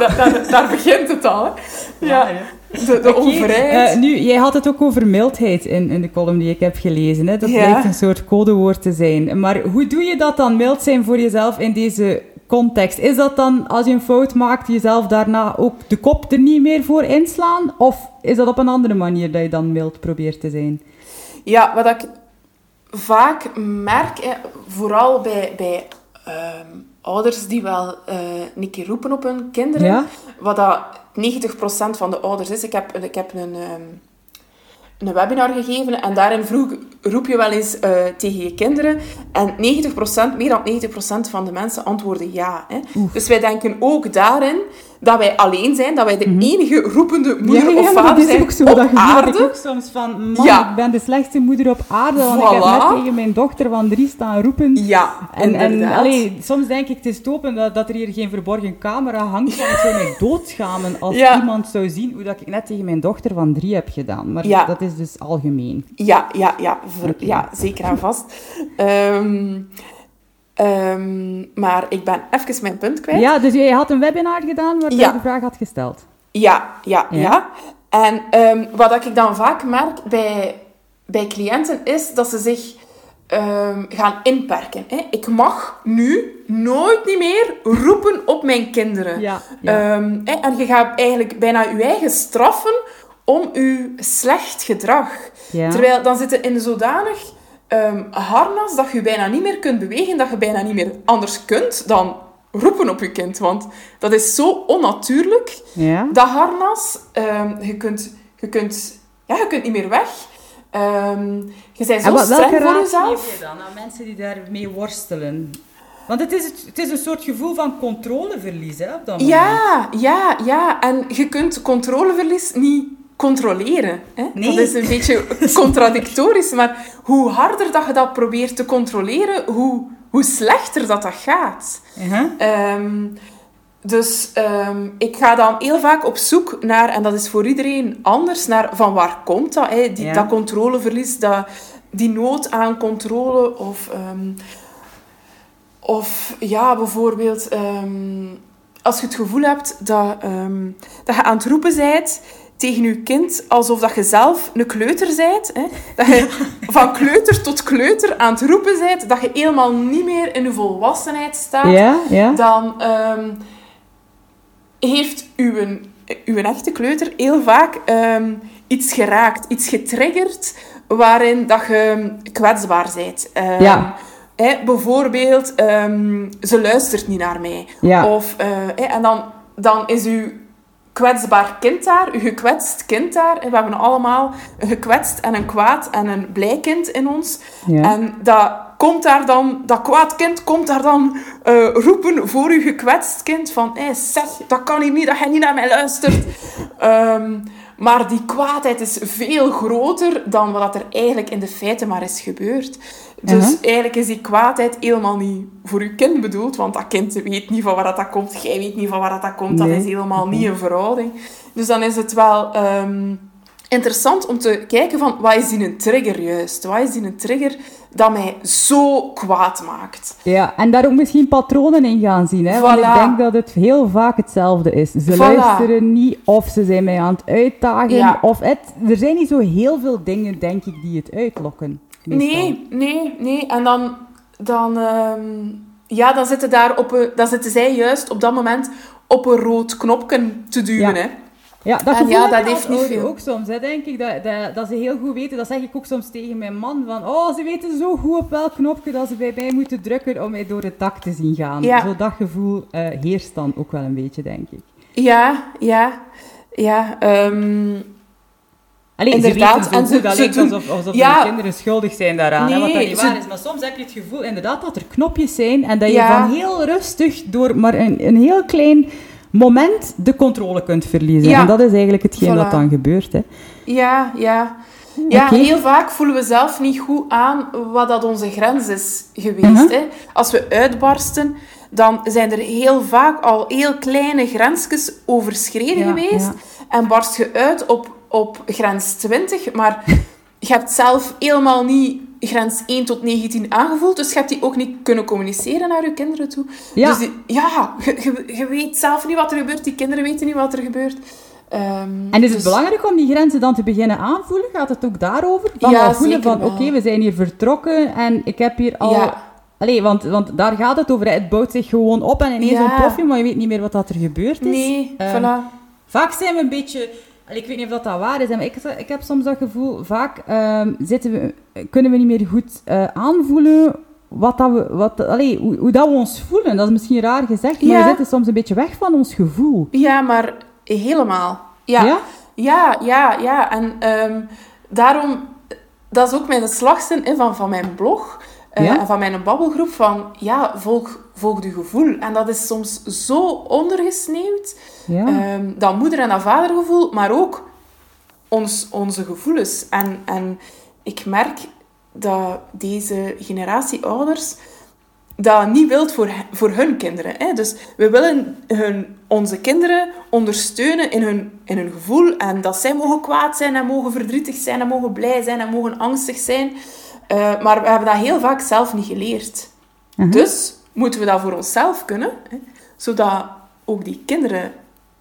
Daar, begint het al. Hè. Ja. De, de overheid. eh, nu, jij had het ook over mildheid in, in de column die ik heb gelezen. Hè? Dat lijkt een soort codewoord te zijn. Maar hoe doe je dat dan, mild zijn voor jezelf in deze context? Is dat dan, als je een fout maakt, jezelf daarna ook de kop er niet meer voor inslaan? Of is dat op een andere manier dat je dan mild probeert te zijn? Ja, wat ik vaak merk, hè, vooral bij, bij ehm, ouders die wel eh een keer roepen op hun kinderen, Ja. wat dat 90% van de ouders is. Ik heb, ik heb een, ehm, een webinar gegeven en daarin vroeg, roep je wel eens eh, tegen je kinderen. En 90%, meer dan 90% van de mensen antwoorden ja. Hè. Dus wij denken ook daarin dat wij alleen zijn, dat wij de enige roepende moeder of vader dat is zijn ook zo. op dat aarde. ik ook soms van, man, Ja. ik ben de slechtste moeder op aarde. Want ik heb net tegen mijn dochter van drie staan roepen. Ja, En, en allee, soms denk ik, het is topen dat, dat er hier geen verborgen camera hangt. Want ik zou mij (laughs) doodschamen als Ja. iemand zou zien hoe dat ik net tegen mijn dochter van drie heb gedaan. Maar Ja. dat is dus algemeen. Ja, ja, ja, ja zeker en vast. Ehm, ehm, maar ik ben even mijn punt kwijt. Ja, dus jij had een webinar gedaan waar Ja. je de vraag had gesteld. Ja, ja, Ja. ja. En ehm, wat ik dan vaak merk bij, bij cliënten is dat ze zich ehm, gaan inperken. Hè. Ik mag nu nooit niet meer roepen op mijn kinderen. Ja, ja. Hè, en je gaat eigenlijk bijna je eigen straffen om je slecht gedrag. Terwijl dan zit je in zodanig ehm, harnas dat je bijna niet meer kunt bewegen, dat je bijna niet meer anders kunt dan roepen op je kind. Want dat is zo onnatuurlijk. Ja. Dat harnas, ehm, je, kunt, je, kunt, ja, je kunt niet meer weg. Ehm, je bent zo wat, streng welke voor jezelf. geef je dan aan mensen die daarmee worstelen? Want het is, het, het is een soort gevoel van controleverlies hè, op dat moment. Ja, ja, ja. En je kunt controleverlies niet controleren. Hè? Nee. Dat is een beetje contradictorisch, maar hoe harder dat je dat probeert te controleren, hoe, hoe slechter dat dat gaat. Uh-huh. Ehm, dus ehm, ik ga dan heel vaak op zoek naar, en dat is voor iedereen anders, naar van waar komt dat? Hè? Die, Ja. Dat controleverlies, dat, die nood aan controle. Of, ehm, of ja, bijvoorbeeld, als je het gevoel hebt dat, dat je aan het roepen bent tegen je kind alsof dat je zelf een kleuter bent. Hè? Dat je van kleuter tot kleuter aan het roepen bent, dat je helemaal niet meer in je volwassenheid staat Ja, ja. dan ehm, heeft uw, uw echte kleuter heel vaak ehm, iets geraakt, iets getriggerd waarin dat je kwetsbaar bent. Ehm, Ja. hè, bijvoorbeeld, ze luistert niet naar mij. Of, eh, hè, en dan, dan is uw kwetsbaar kind daar, uw gekwetst kind daar. We hebben allemaal een gekwetst en een kwaad en een blij kind in ons. Ja. En dat komt daar dan, dat kwaad kind komt daar dan eh, roepen voor uw gekwetst kind van hey, zeg, dat kan hier niet, dat jij niet naar mij luistert. Ehm, maar die kwaadheid is veel groter dan wat er eigenlijk in de feiten maar is gebeurd. Dus Mhm. eigenlijk is die kwaadheid helemaal niet voor uw kind bedoeld, want dat kind weet niet van waar dat, komt, jij weet niet van waar dat, dat komt, Nee. dat is helemaal niet een verhouding. Dus dan is het wel ehm, interessant om te kijken van, wat is die een trigger juist? Wat is die een trigger dat mij zo kwaad maakt. Ja, en daar ook misschien patronen in gaan zien. Hè? Want ik denk dat het heel vaak hetzelfde is. Ze Voilà. luisteren niet, of ze zijn mij aan het uitdagen. Ja. Of het, er zijn niet zo heel veel dingen, denk ik, die het uitlokken. meestal. Nee, nee, nee. En dan, dan, ehm, ja, dan, zitten daar op een, dan zitten zij juist op dat moment op een rood knopje te duwen. Ja. Hè. Ja, dat gevoel ja, dat heeft niet veel. ook soms. Hè, denk ik, dat, dat, dat ze heel goed weten. Dat zeg ik ook soms tegen mijn man. Van, oh, ze weten zo goed op welk knopje dat ze bij mij moeten drukken om mij door het dak te zien gaan. Ja. Zo dat gevoel eh, heerst dan ook wel een beetje, denk ik. Ja, ja, ja. Allee, Inderdaad, ze weten en zo ze- dat lijkt alsof, alsof Ja. de kinderen schuldig zijn daaraan. hè, wat dat Nee, niet ze- waar is. Maar soms heb je het gevoel inderdaad dat er knopjes zijn en dat je Ja. van heel rustig door maar een, een heel klein moment de controle kunt verliezen. Ja. En dat is eigenlijk hetgeen Voilà. wat dan gebeurt. Hè. ja, ja. Ja, Oké. heel vaak voelen we zelf niet goed aan wat dat onze grens is geweest. Mhm. hè. Als we uitbarsten, dan zijn er heel vaak al heel kleine grensjes overschreden Ja, geweest. ja. En barst je uit op, op grens 20, maar je hebt zelf helemaal niet grens 1 tot 19 aangevoeld, dus je hebt die ook niet kunnen communiceren naar je kinderen toe. Ja. Dus die, ja, je, weet zelf niet wat er gebeurt, die kinderen weten niet wat er gebeurt. Ehm, En is het dus- belangrijk om die grenzen dan te beginnen aanvoelen? Gaat het ook daarover? Van Ja, voelen van, oké, we zijn hier vertrokken en ik heb hier al... Ja. Allee, want, want daar gaat het over. Het bouwt zich gewoon op en ineens Ja. ontplof je, maar je weet niet meer wat dat er gebeurd is. Nee, Ehm, voilà. Vaak zijn we een beetje... Ik weet niet of dat, dat waar is, maar ik, ik heb soms dat gevoel... Vaak ehm, zitten we, kunnen we niet meer goed eh, aanvoelen wat dat we, wat, allee, hoe, hoe dat we ons voelen. Dat is misschien raar gezegd, maar Ja. we zitten soms een beetje weg van ons gevoel. Ja, maar helemaal. Ja, Ja? ja, ja. ja. En ehm, daarom, dat is ook mijn slagzin van, van mijn blog Ja? en van mijn babbelgroep, van ja, volg, volg je gevoel. En dat is soms zo ondergesneeuwd, Ja. ehm, dat moeder- en dat vadergevoel, maar ook ons, onze gevoelens. En, en ik merk dat deze generatie ouders dat niet wilt voor, voor hun kinderen. Hè? Dus we willen hun, onze kinderen ondersteunen in hun, in hun gevoel. En dat zij mogen kwaad zijn en mogen verdrietig zijn en mogen blij zijn en mogen angstig zijn. Eh, maar we hebben dat heel vaak zelf niet geleerd. Mhm. Dus moeten we dat voor onszelf kunnen. Hè? Zodat ook die kinderen...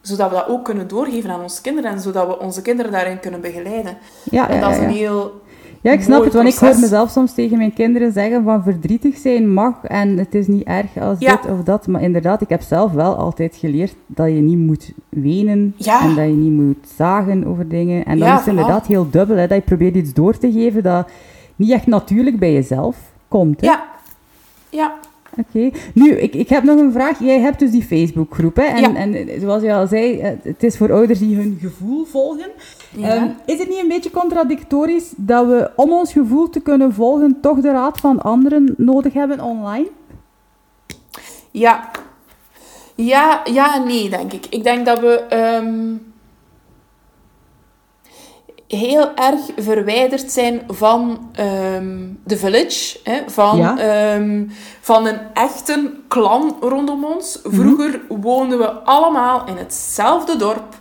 Zodat we dat ook kunnen doorgeven aan onze kinderen. En zodat we onze kinderen daarin kunnen begeleiden. ja, En ja, dat is een heel... Ja, ik snap het, want ik hoor mezelf soms tegen mijn kinderen zeggen van verdrietig zijn mag en het is niet erg als Ja. dit of dat. Maar inderdaad, ik heb zelf wel altijd geleerd dat je niet moet wenen Ja. en dat je niet moet zagen over dingen. En dan Ja, is inderdaad heel dubbel, hè, dat je probeert iets door te geven dat niet echt natuurlijk bij jezelf komt. Hè? Ja. Ja. Oké. Nu, ik, ik heb nog een vraag. Jij hebt dus die Facebookgroep, hè? En, Ja. en eh, zoals je al zei, eh, het is voor ouders die hun gevoel volgen. Ja. Ehm, is het niet een beetje contradictorisch dat we, om ons gevoel te kunnen volgen, toch de raad van anderen nodig hebben online? Ja. Ja, ja nee, denk ik. Ik denk dat we ehm, heel erg verwijderd zijn van ehm, de village. Hè, van, Ja. ehm, van een echte clan rondom ons. Vroeger woonden we allemaal in hetzelfde dorp.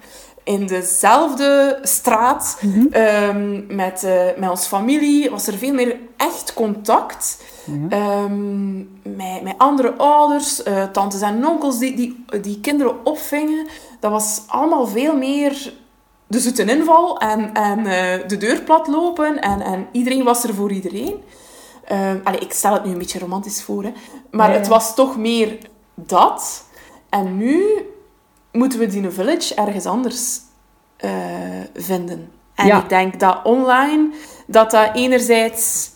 In dezelfde straat. ehm, met, eh, met onze familie was er veel meer echt contact. Ehm, met, met andere ouders, eh, tantes en onkels die, die, die kinderen opvingen. Dat was allemaal veel meer de zoete inval en, en eh, de deur plat lopen. En, en iedereen was er voor iedereen. Ehm, allee, ik stel het nu een beetje romantisch voor, hè. maar het was toch meer dat. En nu moeten we die village ergens anders eh, vinden. En Ja. ik denk dat online, dat dat enerzijds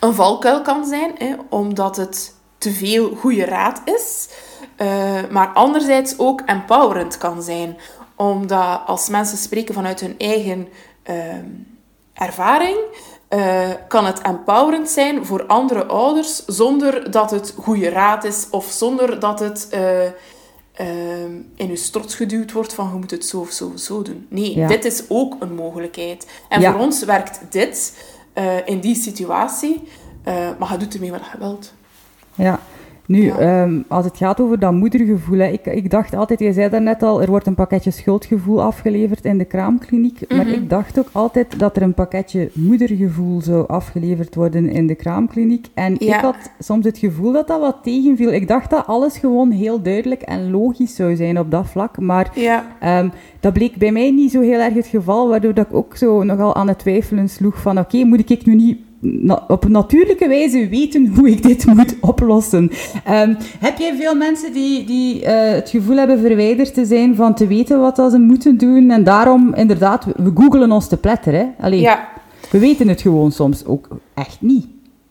een valkuil kan zijn, hè, omdat het te veel goede raad is. eh, maar anderzijds ook empowerend kan zijn. Omdat als mensen spreken vanuit hun eigen ehm, ervaring, eh, kan het empowerend zijn voor andere ouders zonder dat het goede raad is of zonder dat het eh, ehm, in je strot geduwd wordt van je moet het zo of zo of zo doen. Nee, Ja. dit is ook een mogelijkheid. En Ja. voor ons werkt dit eh, in die situatie, maar je doet ermee wat je wilt. Ja. Nu, Ja. ehm, als het gaat over dat moedergevoel, hè, ik, ik dacht altijd, je zei daarnet al, er wordt een pakketje schuldgevoel afgeleverd in de kraamkliniek. Maar Mhm. ik dacht ook altijd dat er een pakketje moedergevoel zou afgeleverd worden in de kraamkliniek. En Ja. ik had soms het gevoel dat dat wat tegenviel. Ik dacht dat alles gewoon heel duidelijk en logisch zou zijn op dat vlak. Maar Ja. Ehm, dat bleek bij mij niet zo heel erg het geval, waardoor dat ik ook zo nogal aan het twijfelen sloeg van oké, moet ik nu niet na- op een natuurlijke wijze weten hoe ik dit moet oplossen? Ehm, heb jij veel mensen die, die eh, het gevoel hebben verwijderd te zijn van te weten wat dat ze moeten doen en daarom inderdaad, we, googelen ons te pletter, hè? Allee, ja. we weten het gewoon soms ook echt niet.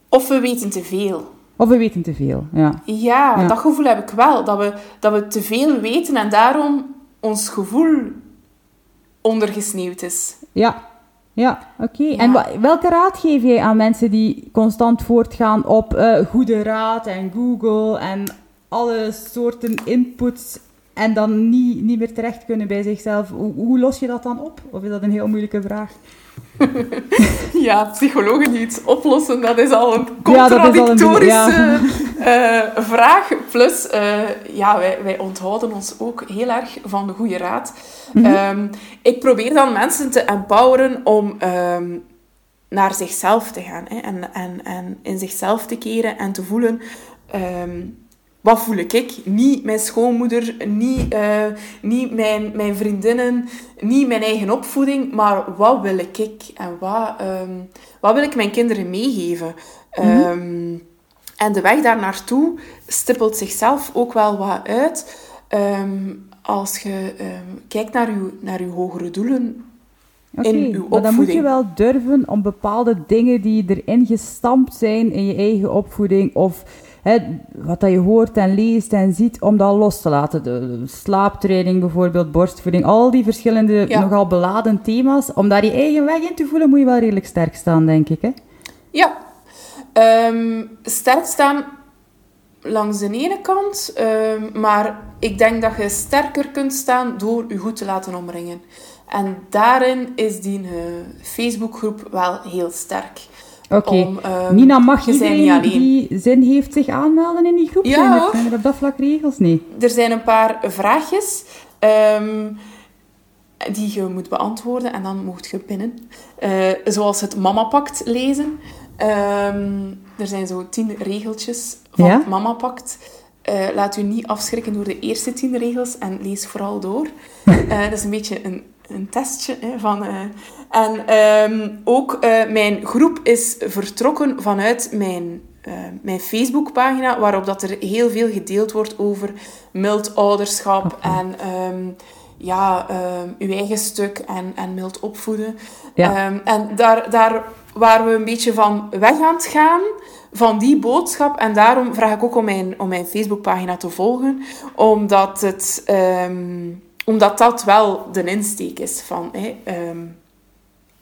Of we weten te veel. Of we weten te veel, ja. Ja, Ja. dat gevoel heb ik wel. Dat we, dat we te veel weten en daarom ons gevoel ondergesneeuwd is. Ja, ja oké. Ja. En welke raad geef jij aan mensen die constant voortgaan op eh, goede raad en Google en alle soorten inputs en dan niet, niet meer terecht kunnen bij zichzelf? Hoe, hoe los je dat dan op? Of is dat een heel moeilijke vraag? (laughs) Ja, psychologen die iets oplossen, dat is al een Ja, is al een- contradictorische (laughs) eh, vraag. Plus, eh, ja, wij, wij onthouden ons ook heel erg van de goede raad. Mhm. Ehm, ik probeer dan mensen te empoweren om ehm, naar zichzelf te gaan. Hè, en, en, en in zichzelf te keren en te voelen... ehm, wat voel ik? ik? Niet mijn schoonmoeder, niet, eh, niet mijn, mijn vriendinnen, niet mijn eigen opvoeding, maar wat wil ik? ik En wat, ehm, wat wil ik mijn kinderen meegeven? Ehm, en de weg daar naartoe stippelt zichzelf ook wel wat uit. Ehm, als je kijkt naar je, naar uw hogere doelen. Uw maar dan moet je wel durven om bepaalde dingen die erin gestampt zijn in je eigen opvoeding of hè, wat dat je hoort en leest en ziet, om dat los te laten. De, slaaptraining bijvoorbeeld, borstvoeding, al die verschillende Ja. nogal beladen thema's. Om daar je eigen weg in te voelen, moet je wel redelijk sterk staan, denk ik. Hè? Ja, Ehm, sterk staan langs de ene kant, ehm, maar ik denk dat je sterker kunt staan door je goed te laten omringen. En daarin is die eh, Facebookgroep wel heel sterk. Oké. Om, ehm, Nina, mag iedereen die zin heeft zich aanmelden in die groep? Ja, zijn, er, zijn er op dat vlak regels? Nee. Er zijn een paar vraagjes ehm, die je moet beantwoorden en dan mocht je pinnen. Eh, zoals het Mama-pact lezen. Ehm, er zijn zo tien regeltjes van Ja? het Mama-pact. Eh, laat u niet afschrikken door de eerste tien regels en lees vooral door. (laughs) Eh, dat is een beetje een, een testje. Hè, van, eh, en ehm, ook eh, mijn groep is vertrokken vanuit mijn, eh, mijn Facebookpagina, waarop dat er heel veel gedeeld wordt over mild ouderschap en ehm, ja, ehm, uw eigen stuk en, en mild opvoeden. Ja. En daar, daar waren we een beetje van weg aan het gaan, van die boodschap. En daarom vraag ik ook om mijn, om mijn Facebookpagina te volgen, omdat, het, omdat dat wel de insteek is van... hè, ehm,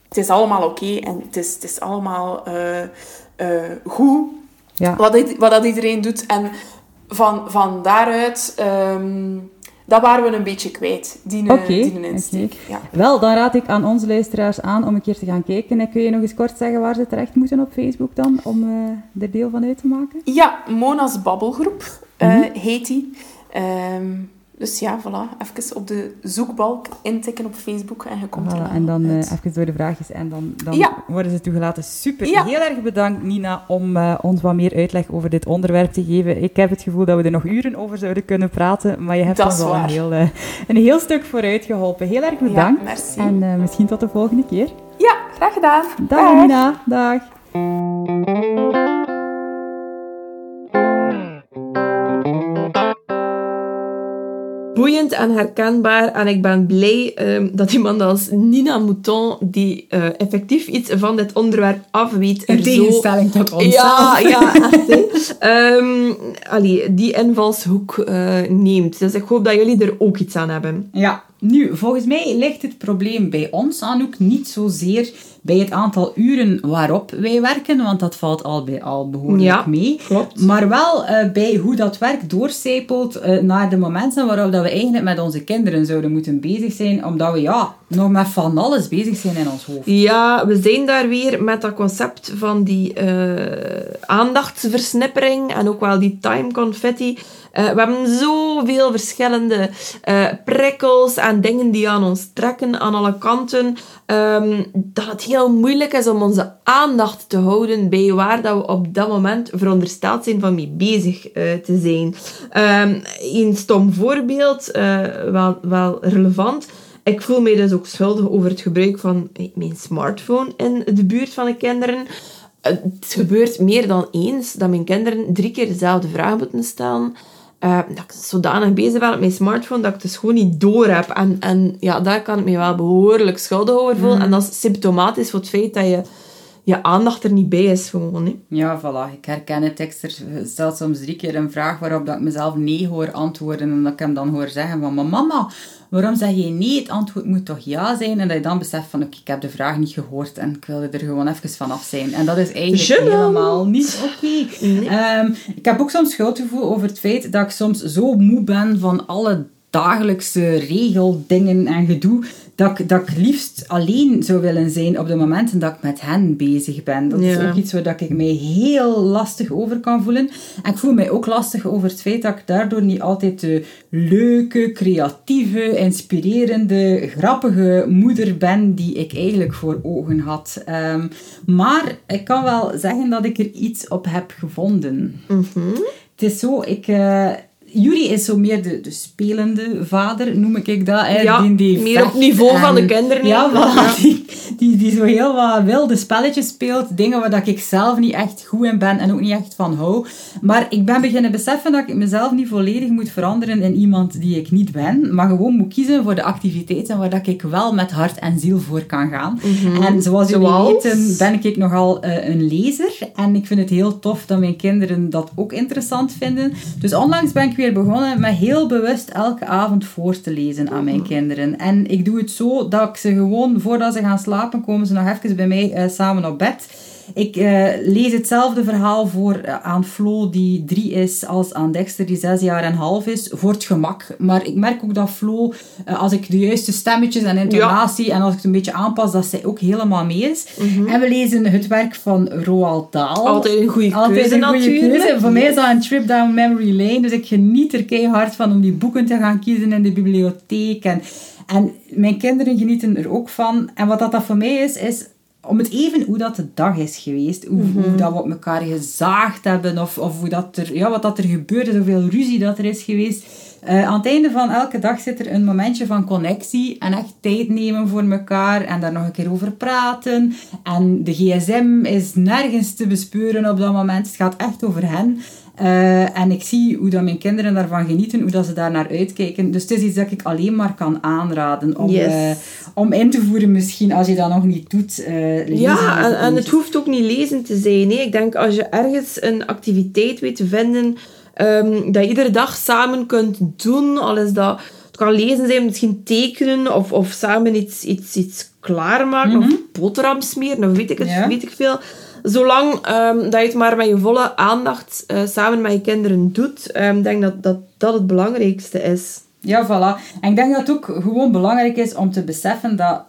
het is allemaal oké en het is, het is allemaal eh, eh, goed Ja. wat, wat dat iedereen doet. En van, van daaruit, ehm, dat waren we een beetje kwijt, die, Oké, die een insteek. Ja. Wel, dan raad ik aan onze luisteraars aan om een keer te gaan kijken. En kun je nog eens kort zeggen waar ze terecht moeten op Facebook dan, om eh, er deel van uit te maken? ja, Mona's Babbelgroep eh, Mhm. heet die. Ehm, dus ja, voilà, even op de zoekbalk intikken op Facebook en je komt er Voilà, wel en dan eh, even door de vraagjes en dan, dan Ja. worden ze toegelaten. Super. Ja. Heel erg bedankt, Nina, om eh, ons wat meer uitleg over dit onderwerp te geven. Ik heb het gevoel dat we er nog uren over zouden kunnen praten, maar je hebt ons al een heel, eh, een heel stuk vooruit geholpen. Heel erg bedankt. Ja, merci. En misschien tot de volgende keer. Ja, graag gedaan. Dag, Nina. Dag. Boeiend en herkenbaar. En ik ben blij ehm, dat iemand als Nina Mouton, die eh, effectief iets van dit onderwerp af weet, In er zo... tegenstelling tot ons. Ja, ja, echt. (laughs) Ehm, allee, die invalshoek eh, neemt. Dus ik hoop dat jullie er ook iets aan hebben. Ja, Nu, volgens mij ligt het probleem bij ons, Anouk, niet zozeer bij het aantal uren waarop wij werken, want dat valt al, bij, al behoorlijk Ja, mee. klopt. Maar wel eh, bij hoe dat werk doorcijpelt eh, naar de momenten waarop dat we eigenlijk met onze kinderen zouden moeten bezig zijn, omdat we ja, nog met van alles bezig zijn in ons hoofd. Ja, we zijn daar weer met dat concept van die eh, aandachtsversnippering en ook wel die time confetti. Eh, we hebben zoveel verschillende eh, prikkels en dingen die aan ons trekken aan alle kanten, ehm, dat het heel moeilijk is om onze aandacht te houden bij waar dat we op dat moment verondersteld zijn van mee bezig eh, te zijn. Ehm, een stom voorbeeld, wel, wel relevant. Ik voel mij dus ook schuldig over het gebruik van mijn smartphone in de buurt van de kinderen. Het gebeurt meer dan eens dat mijn kinderen drie keer dezelfde vraag moeten stellen. Eh, dat ik zodanig bezig ben op mijn smartphone dat ik het dus gewoon niet door heb. En, en ja, daar kan ik me wel behoorlijk schuldig over voelen. En dat is symptomatisch voor het feit dat je, je aandacht er niet bij is gewoon. Hè. Ja, voilà. Ik herken het. Ik stel soms drie keer een vraag waarop dat ik mezelf nee hoor antwoorden. En dat ik hem dan hoor zeggen van... Maar mama, waarom zeg je nee? Het antwoord moet toch ja zijn? En dat je dan beseft van... Oké, ik heb de vraag niet gehoord. En ik wilde er gewoon even vanaf zijn. En dat is eigenlijk helemaal niet oké. Ehm, ik heb ook soms schuldgevoel over het feit dat ik soms zo moe ben van alle dagelijkse regeldingen en gedoe, dat ik, dat ik liefst alleen zou willen zijn op de momenten dat ik met hen bezig ben. Dat is ook iets waar dat ik mij heel lastig over kan voelen. En ik voel mij ook lastig over het feit dat ik daardoor niet altijd de leuke, creatieve, inspirerende, grappige moeder ben die ik eigenlijk voor ogen had. Ehm, maar ik kan wel zeggen dat ik er iets op heb gevonden. Het is zo, ik... eh Yuri is zo meer de, de spelende vader, noem ik dat. Hè, Ja, die, die meer op niveau van de kinderen, Ja, voilà, die, die, die zo heel wat wilde spelletjes speelt. Dingen waar dat ik zelf niet echt goed in ben en ook niet echt van hou. Maar ik ben beginnen beseffen dat ik mezelf niet volledig moet veranderen in iemand die ik niet ben. Maar gewoon moet kiezen voor de activiteiten waar dat ik wel met hart en ziel voor kan gaan. En zoals jullie Zoals? weten ben ik nogal eh, een lezer. En ik vind het heel tof dat mijn kinderen dat ook interessant vinden. Dus onlangs ben ik weer begonnen met heel bewust elke avond voor te lezen aan mijn kinderen. En ik doe het zo dat ik ze gewoon, voordat ze gaan slapen, komen ze nog even bij mij eh, samen op bed. Ik eh, lees hetzelfde verhaal voor eh, aan Flo, die drie is, als aan Dexter, die zes jaar en half is, voor het gemak. Maar ik merk ook dat Flo, eh, als ik de juiste stemmetjes en intonatie en als ik het een beetje aanpas, dat zij ook helemaal mee is. En we lezen het werk van Roald Dahl. Mhm. Altijd een goede Altijd keuze een goede keuze. Voor mij is dat een trip down memory lane. Dus ik geniet er keihard van om die boeken te gaan kiezen in de bibliotheek. En, en mijn kinderen genieten er ook van. En wat dat, dat voor mij is, is om het even hoe dat de dag is geweest. Hoe, Mhm. hoe dat we op elkaar gezaagd hebben. Of, of hoe dat er, ja, wat dat er gebeurde. Hoeveel ruzie dat er is geweest. Eh, aan het einde van elke dag zit er een momentje van connectie en echt tijd nemen voor elkaar en daar nog een keer over praten. En de gsm is nergens te bespeuren op dat moment. Het gaat echt over hen. Eh, en ik zie hoe dat mijn kinderen daarvan genieten, hoe dat ze daar naar uitkijken. Dus het is iets dat ik alleen maar kan aanraden om, Yes. eh, om in te voeren misschien, als je dat nog niet doet. eh, lezen Ja, en, het hoeft ook niet lezen te zijn. Hè. Ik denk als je ergens een activiteit weet te vinden ehm, dat je iedere dag samen kunt doen, al is dat... Het kan lezen zijn, misschien tekenen of, of samen iets, iets, iets klaarmaken of boterham smeren of weet ik, het, Ja. weet ik veel. Zolang ehm, dat je het maar met je volle aandacht eh, samen met je kinderen doet, ik denk dat, dat dat het belangrijkste is. Ja, voilà. En ik denk dat het ook gewoon belangrijk is om te beseffen dat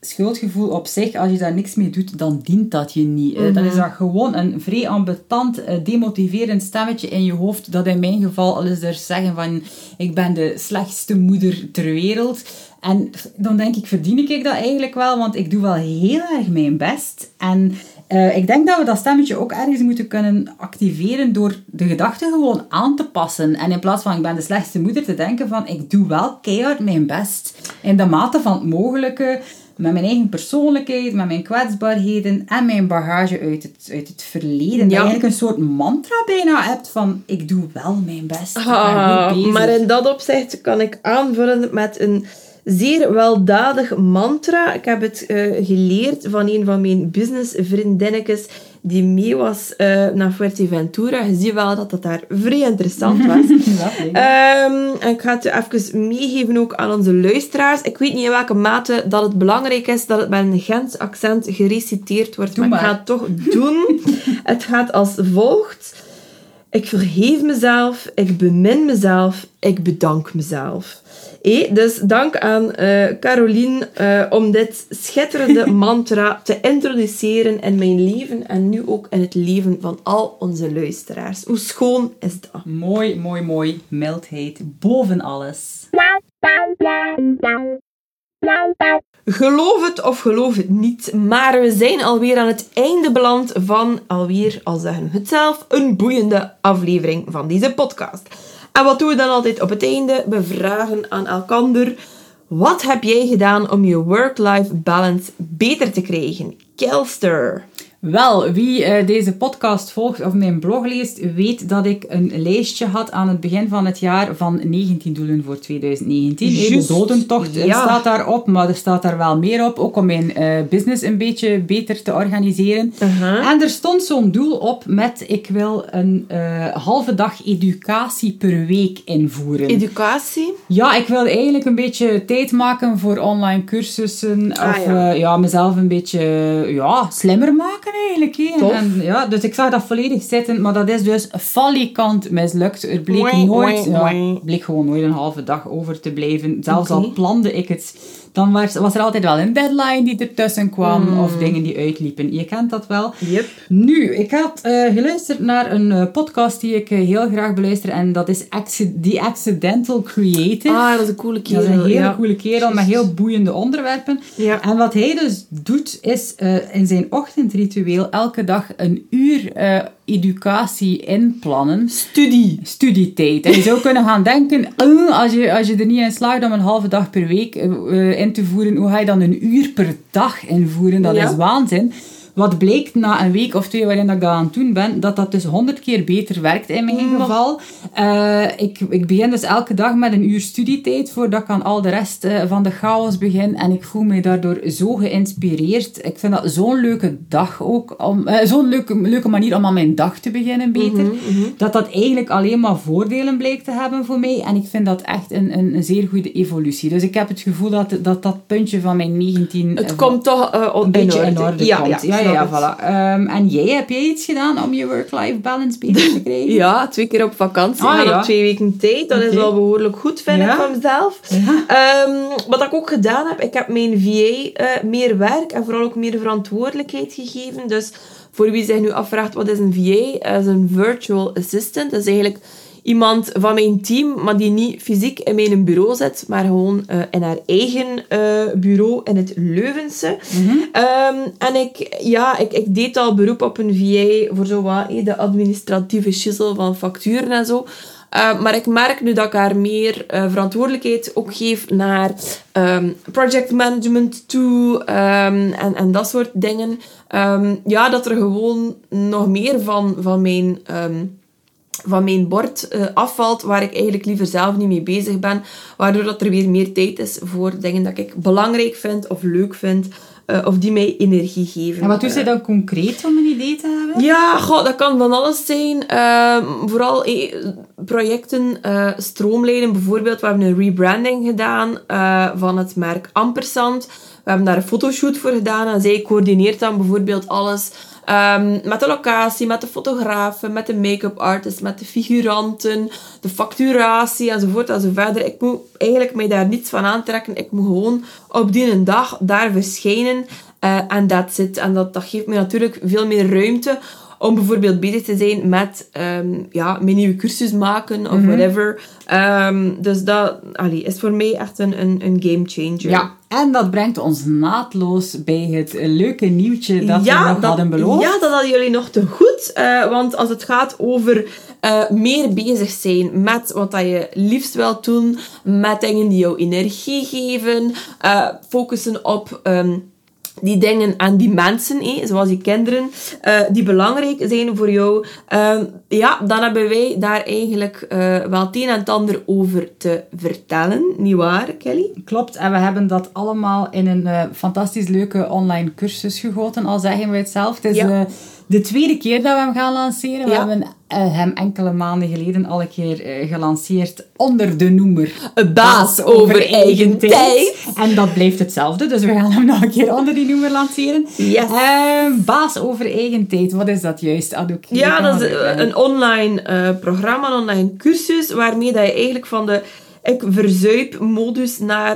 schuldgevoel op zich, als je daar niks mee doet, dan dient dat je niet. hè. Dan is dat gewoon een vrij ambetant, eh, demotiverend stemmetje in je hoofd, dat in mijn geval al eens er zeggen van, ik ben de slechtste moeder ter wereld. En dan denk ik, verdien ik dat eigenlijk wel, want ik doe wel heel erg mijn best. En eh, ik denk dat we dat stemmetje ook ergens moeten kunnen activeren door de gedachte gewoon aan te passen. En in plaats van ik ben de slechtste moeder te denken van ik doe wel keihard mijn best. In de mate van het mogelijke. Met mijn eigen persoonlijkheid, met mijn kwetsbaarheden en mijn bagage uit het, uit het verleden. Dat je eigenlijk een soort mantra bijna hebt van ik doe wel mijn best. Ah, maar in dat opzicht kan ik aanvullen met een zeer weldadig mantra. Ik heb het eh, geleerd van een van mijn businessvriendinnetjes die mee was eh, naar Fuerteventura. Je ziet wel dat dat daar vrij interessant was. (laughs) Ehm, ik ga het even meegeven ook aan onze luisteraars. Ik weet niet in welke mate dat het belangrijk is dat het met een Gens accent gereciteerd wordt, maar, maar. ik ga het toch doen. (laughs) het gaat als volgt. Ik vergeef mezelf, ik bemin mezelf, ik bedank mezelf. Hé, dus dank aan eh Caroline eh, om dit schitterende (laughs) mantra te introduceren in mijn leven en nu ook in het leven van al onze luisteraars. Hoe schoon is dat? Mooi, mooi, mooi. Mildheid boven alles. Geloof het of geloof het niet, maar we zijn alweer aan het einde beland van alweer, al zeggen we het zelf, een boeiende aflevering van deze podcast. En wat doen we dan altijd op het einde? We vragen aan elkander, wat heb jij gedaan om je work-life balance beter te krijgen? Kelster. Wel, wie eh, deze podcast volgt of mijn blog leest, weet dat ik een lijstje had aan het begin van het jaar van 19 doelen voor 2019. Eh, De dodentocht eh, ja. staat daarop, maar er staat daar wel meer op, ook om mijn eh, business een beetje beter te organiseren. En er stond zo'n doel op met, ik wil een halve dag educatie per week invoeren. Educatie. Ja, ik wilde eigenlijk een beetje tijd maken voor online cursussen. Ah, of ja. ja, mezelf een beetje ja, slimmer maken eigenlijk. hè. En, ja, dus ik zag dat volledig zitten, maar dat is dus falikant mislukt. Er bleek nooit, ja, bleek gewoon nooit een halve dag over te blijven. Zelfs al plande ik het, dan was, was er altijd wel een deadline die ertussen kwam Hmm. of dingen die uitliepen. Je kent dat wel. Yep. Nu, ik had eh, geluisterd naar een eh, podcast die ik eh, heel graag beluister en dat is The Accidental Creative. Ah, dat is een coole kerel. Dat is een hele ja. coole kerel met heel boeiende onderwerpen. Ja. En wat hij dus doet, is in zijn ochtendritueel elke dag een uur educatie inplannen. Studie. Studietijd. En je zou kunnen gaan denken, "Oh, als, je, als je er niet in slaagt om een halve dag per week eh, eh, in te voeren, hoe ga je dan een uur per dag invoeren? Dat Ja. is waanzin. Wat blijkt na een week of twee waarin ik dat aan het doen ben, dat dat dus honderd keer beter werkt in mijn Mm. geval. Eh, ik, ik begin dus elke dag met een uur studietijd voordat ik aan al de rest eh, van de chaos begin. En ik voel me daardoor zo geïnspireerd. Ik vind dat zo'n leuke dag ook. Om, eh, zo'n leuke, leuke manier om aan mijn dag te beginnen beter. Mhm, Dat dat eigenlijk alleen maar voordelen blijkt te hebben voor mij. En ik vind dat echt een, een, een zeer goede evolutie. Dus ik heb het gevoel dat dat, dat puntje van mijn 19... Het komt toch een beetje in orde ja, komt. Ja, Ja, ja, ja, voilà. Ehm, en jij, heb jij iets gedaan om je work-life balance beter (laughs) te krijgen? Ja, twee keer op vakantie. Ah, en ja. op twee weken tijd. Dat is wel behoorlijk goed, vind Ja. ik, van mezelf. Ehm, wat ik ook gedaan heb, ik heb mijn VA eh, meer werk en vooral ook meer verantwoordelijkheid gegeven. Dus voor wie zich nu afvraagt, wat is een VA? Dat is een virtual assistant. Dat is eigenlijk iemand van mijn team, maar die niet fysiek in mijn bureau zit, maar gewoon eh, in haar eigen eh, bureau in het Leuvense. Ehm, en ik, ja, ik, ik deed al beroep op een VA voor zo wat, eh, de administratieve shizzle van facturen en zo. Uh, maar ik merk nu dat ik haar meer uh, verantwoordelijkheid ook geef naar um, project management toe um, en, en dat soort dingen. Um, ja, dat er gewoon nog meer van, van mijn van mijn bord uh, afvalt, waar ik eigenlijk liever zelf niet mee bezig ben, waardoor dat er weer meer tijd is voor dingen dat ik belangrijk vind of leuk vind, uh, of die mij energie geven. En wat doet zij dan concreet om een idee te hebben? Ja, goh, dat kan van alles zijn. Uh, vooral eh, projecten uh, stroomlijnen. Bijvoorbeeld, we hebben een rebranding gedaan van het merk Ampersand. We hebben daar een fotoshoot voor gedaan en zij coördineert dan bijvoorbeeld alles um, met de locatie, met de fotografen, met de make-up artist, met de figuranten, de facturatie enzovoort enzoverder. Ik moet eigenlijk mij daar niets van aantrekken. Ik moet gewoon op die dag daar verschijnen uh, en that's it. En dat, dat geeft me natuurlijk veel meer ruimte om bijvoorbeeld bezig te zijn met um, ja, mijn nieuwe cursus maken of -hmm. whatever. Um, dus dat allee, is voor mij echt een, een, een game changer. Ja, en dat brengt ons naadloos bij het leuke nieuwtje dat ja, we nog dat, hadden beloofd. Ja, dat hadden jullie nog te goed. Uh, want als het gaat over uh, meer bezig zijn met wat dat je liefst wilt doen, met dingen die jou energie geven, uh, focussen op... Um, die dingen en die mensen, eh, zoals die kinderen, uh, die belangrijk zijn voor jou, uh, ja, dan hebben wij daar eigenlijk uh, wel het een en het ander over te vertellen. Niet waar, Kelly? Klopt, en we hebben dat allemaal in een uh, fantastisch leuke online cursus gegoten, al zeggen we het zelf. Het is, ja. De tweede keer dat we hem gaan lanceren. We Ja. hebben eh, hem enkele maanden geleden al een keer eh, gelanceerd onder de noemer baas over eigen tijd. En dat blijft hetzelfde, dus we gaan hem nog een keer onder die noemer lanceren. Yes. Eh, baas over eigen tijd, wat is dat juist, Anouk? Je Ja, dat is eh, een online programma, een online cursus, waarmee dat je eigenlijk van de ik verzuip modus naar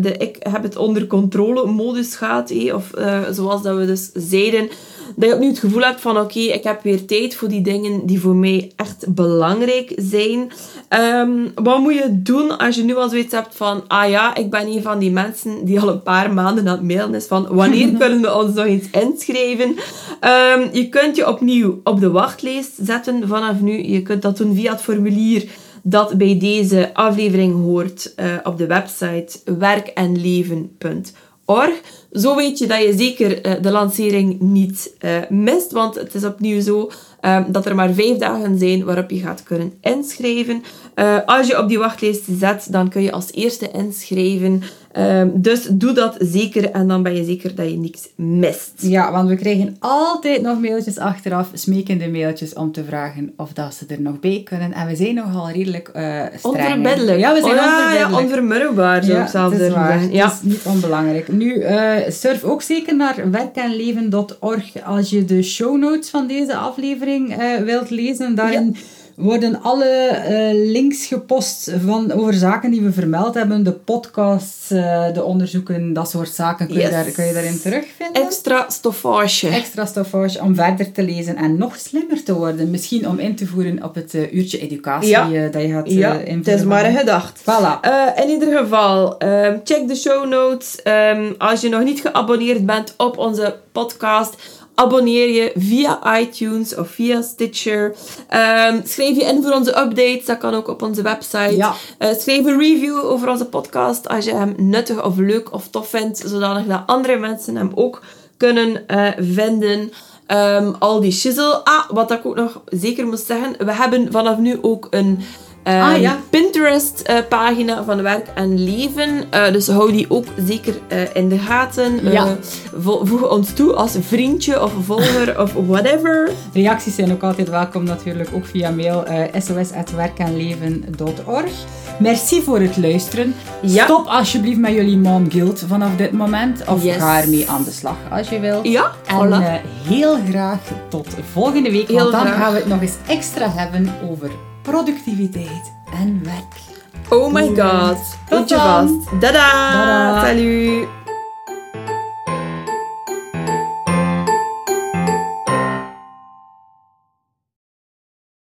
de ik heb het onder controle modus gaat. Of zoals dat we dus zeiden, dat je opnieuw het gevoel hebt van oké, ik heb weer tijd voor die dingen die voor mij echt belangrijk zijn. Ehm, wat moet je doen als je nu al zoiets hebt van ah ja, ik ben een van die mensen die al een paar maanden aan het mailen is van wanneer (laughs) kunnen we ons nog eens inschrijven? Ehm, je kunt je opnieuw op de wachtlijst zetten vanaf nu. Je kunt dat doen via het formulier dat bij deze aflevering hoort eh, op de website werkenleven.org. Zo weet je dat je zeker eh, de lancering niet eh, mist, want het is opnieuw zo eh, dat er maar vijf dagen zijn waarop je gaat kunnen inschrijven. Eh, als je op die wachtlijst zet, dan kun je als eerste inschrijven. Ehm, dus doe dat zeker en dan ben je zeker dat je niks mist. Ja, want we krijgen altijd nog mailtjes achteraf, smekende mailtjes om te vragen of dat ze er nog bij kunnen. En we zijn nogal redelijk eh streng. Onverbiddelijk. Ja, we zijn Oh ja. Ja, onvermurwbaar zou ik zelfs het Ja. is niet onbelangrijk. Nu, eh, surf ook zeker naar werkenleven.org als je de show notes van deze aflevering eh, wilt lezen. Daarin worden alle eh, links gepost van, over zaken die we vermeld hebben. De podcasts, eh, de onderzoeken, dat soort zaken kun, je, daar, kun je daarin terugvinden. Extra stoffage. Extra stoffage om verder te lezen en nog slimmer te worden. Misschien om in te voeren op het eh, uurtje educatie Ja. dat je gaat ja, invoeren. het is maar een gedacht. Voilà. In ieder geval, ehm, check de show notes. Ehm, als je nog niet geabonneerd bent op onze podcast, abonneer je via iTunes of via Stitcher. Ehm, schrijf je in voor onze updates, dat kan ook op onze website. Ja. Eh, schrijf een review over onze podcast als je hem nuttig of leuk of tof vindt, zodanig dat andere mensen hem ook kunnen eh, vinden. Ehm, al die shizzle. Ah, wat ik ook nog zeker moet zeggen, we hebben vanaf nu ook een Ah, ja. Pinterest-pagina van werk en leven. Eh, dus hou die ook zeker eh, in de gaten. Ja. Eh, vo- voeg ons toe als vriendje of volger of whatever. Reacties zijn ook altijd welkom natuurlijk, ook via mail sos.werkenleven.org. Merci voor het luisteren. Ja. Stop alsjeblieft met jullie mom guilt vanaf dit moment. Of Yes. ga ermee aan de slag als je wilt. Ja, En voilà. eh, heel graag tot volgende week, Heel want dan graag. gaan we het nog eens extra hebben over productiviteit en werk. Oh my god. Tot Houd je vast. Dada. Dada. Salut.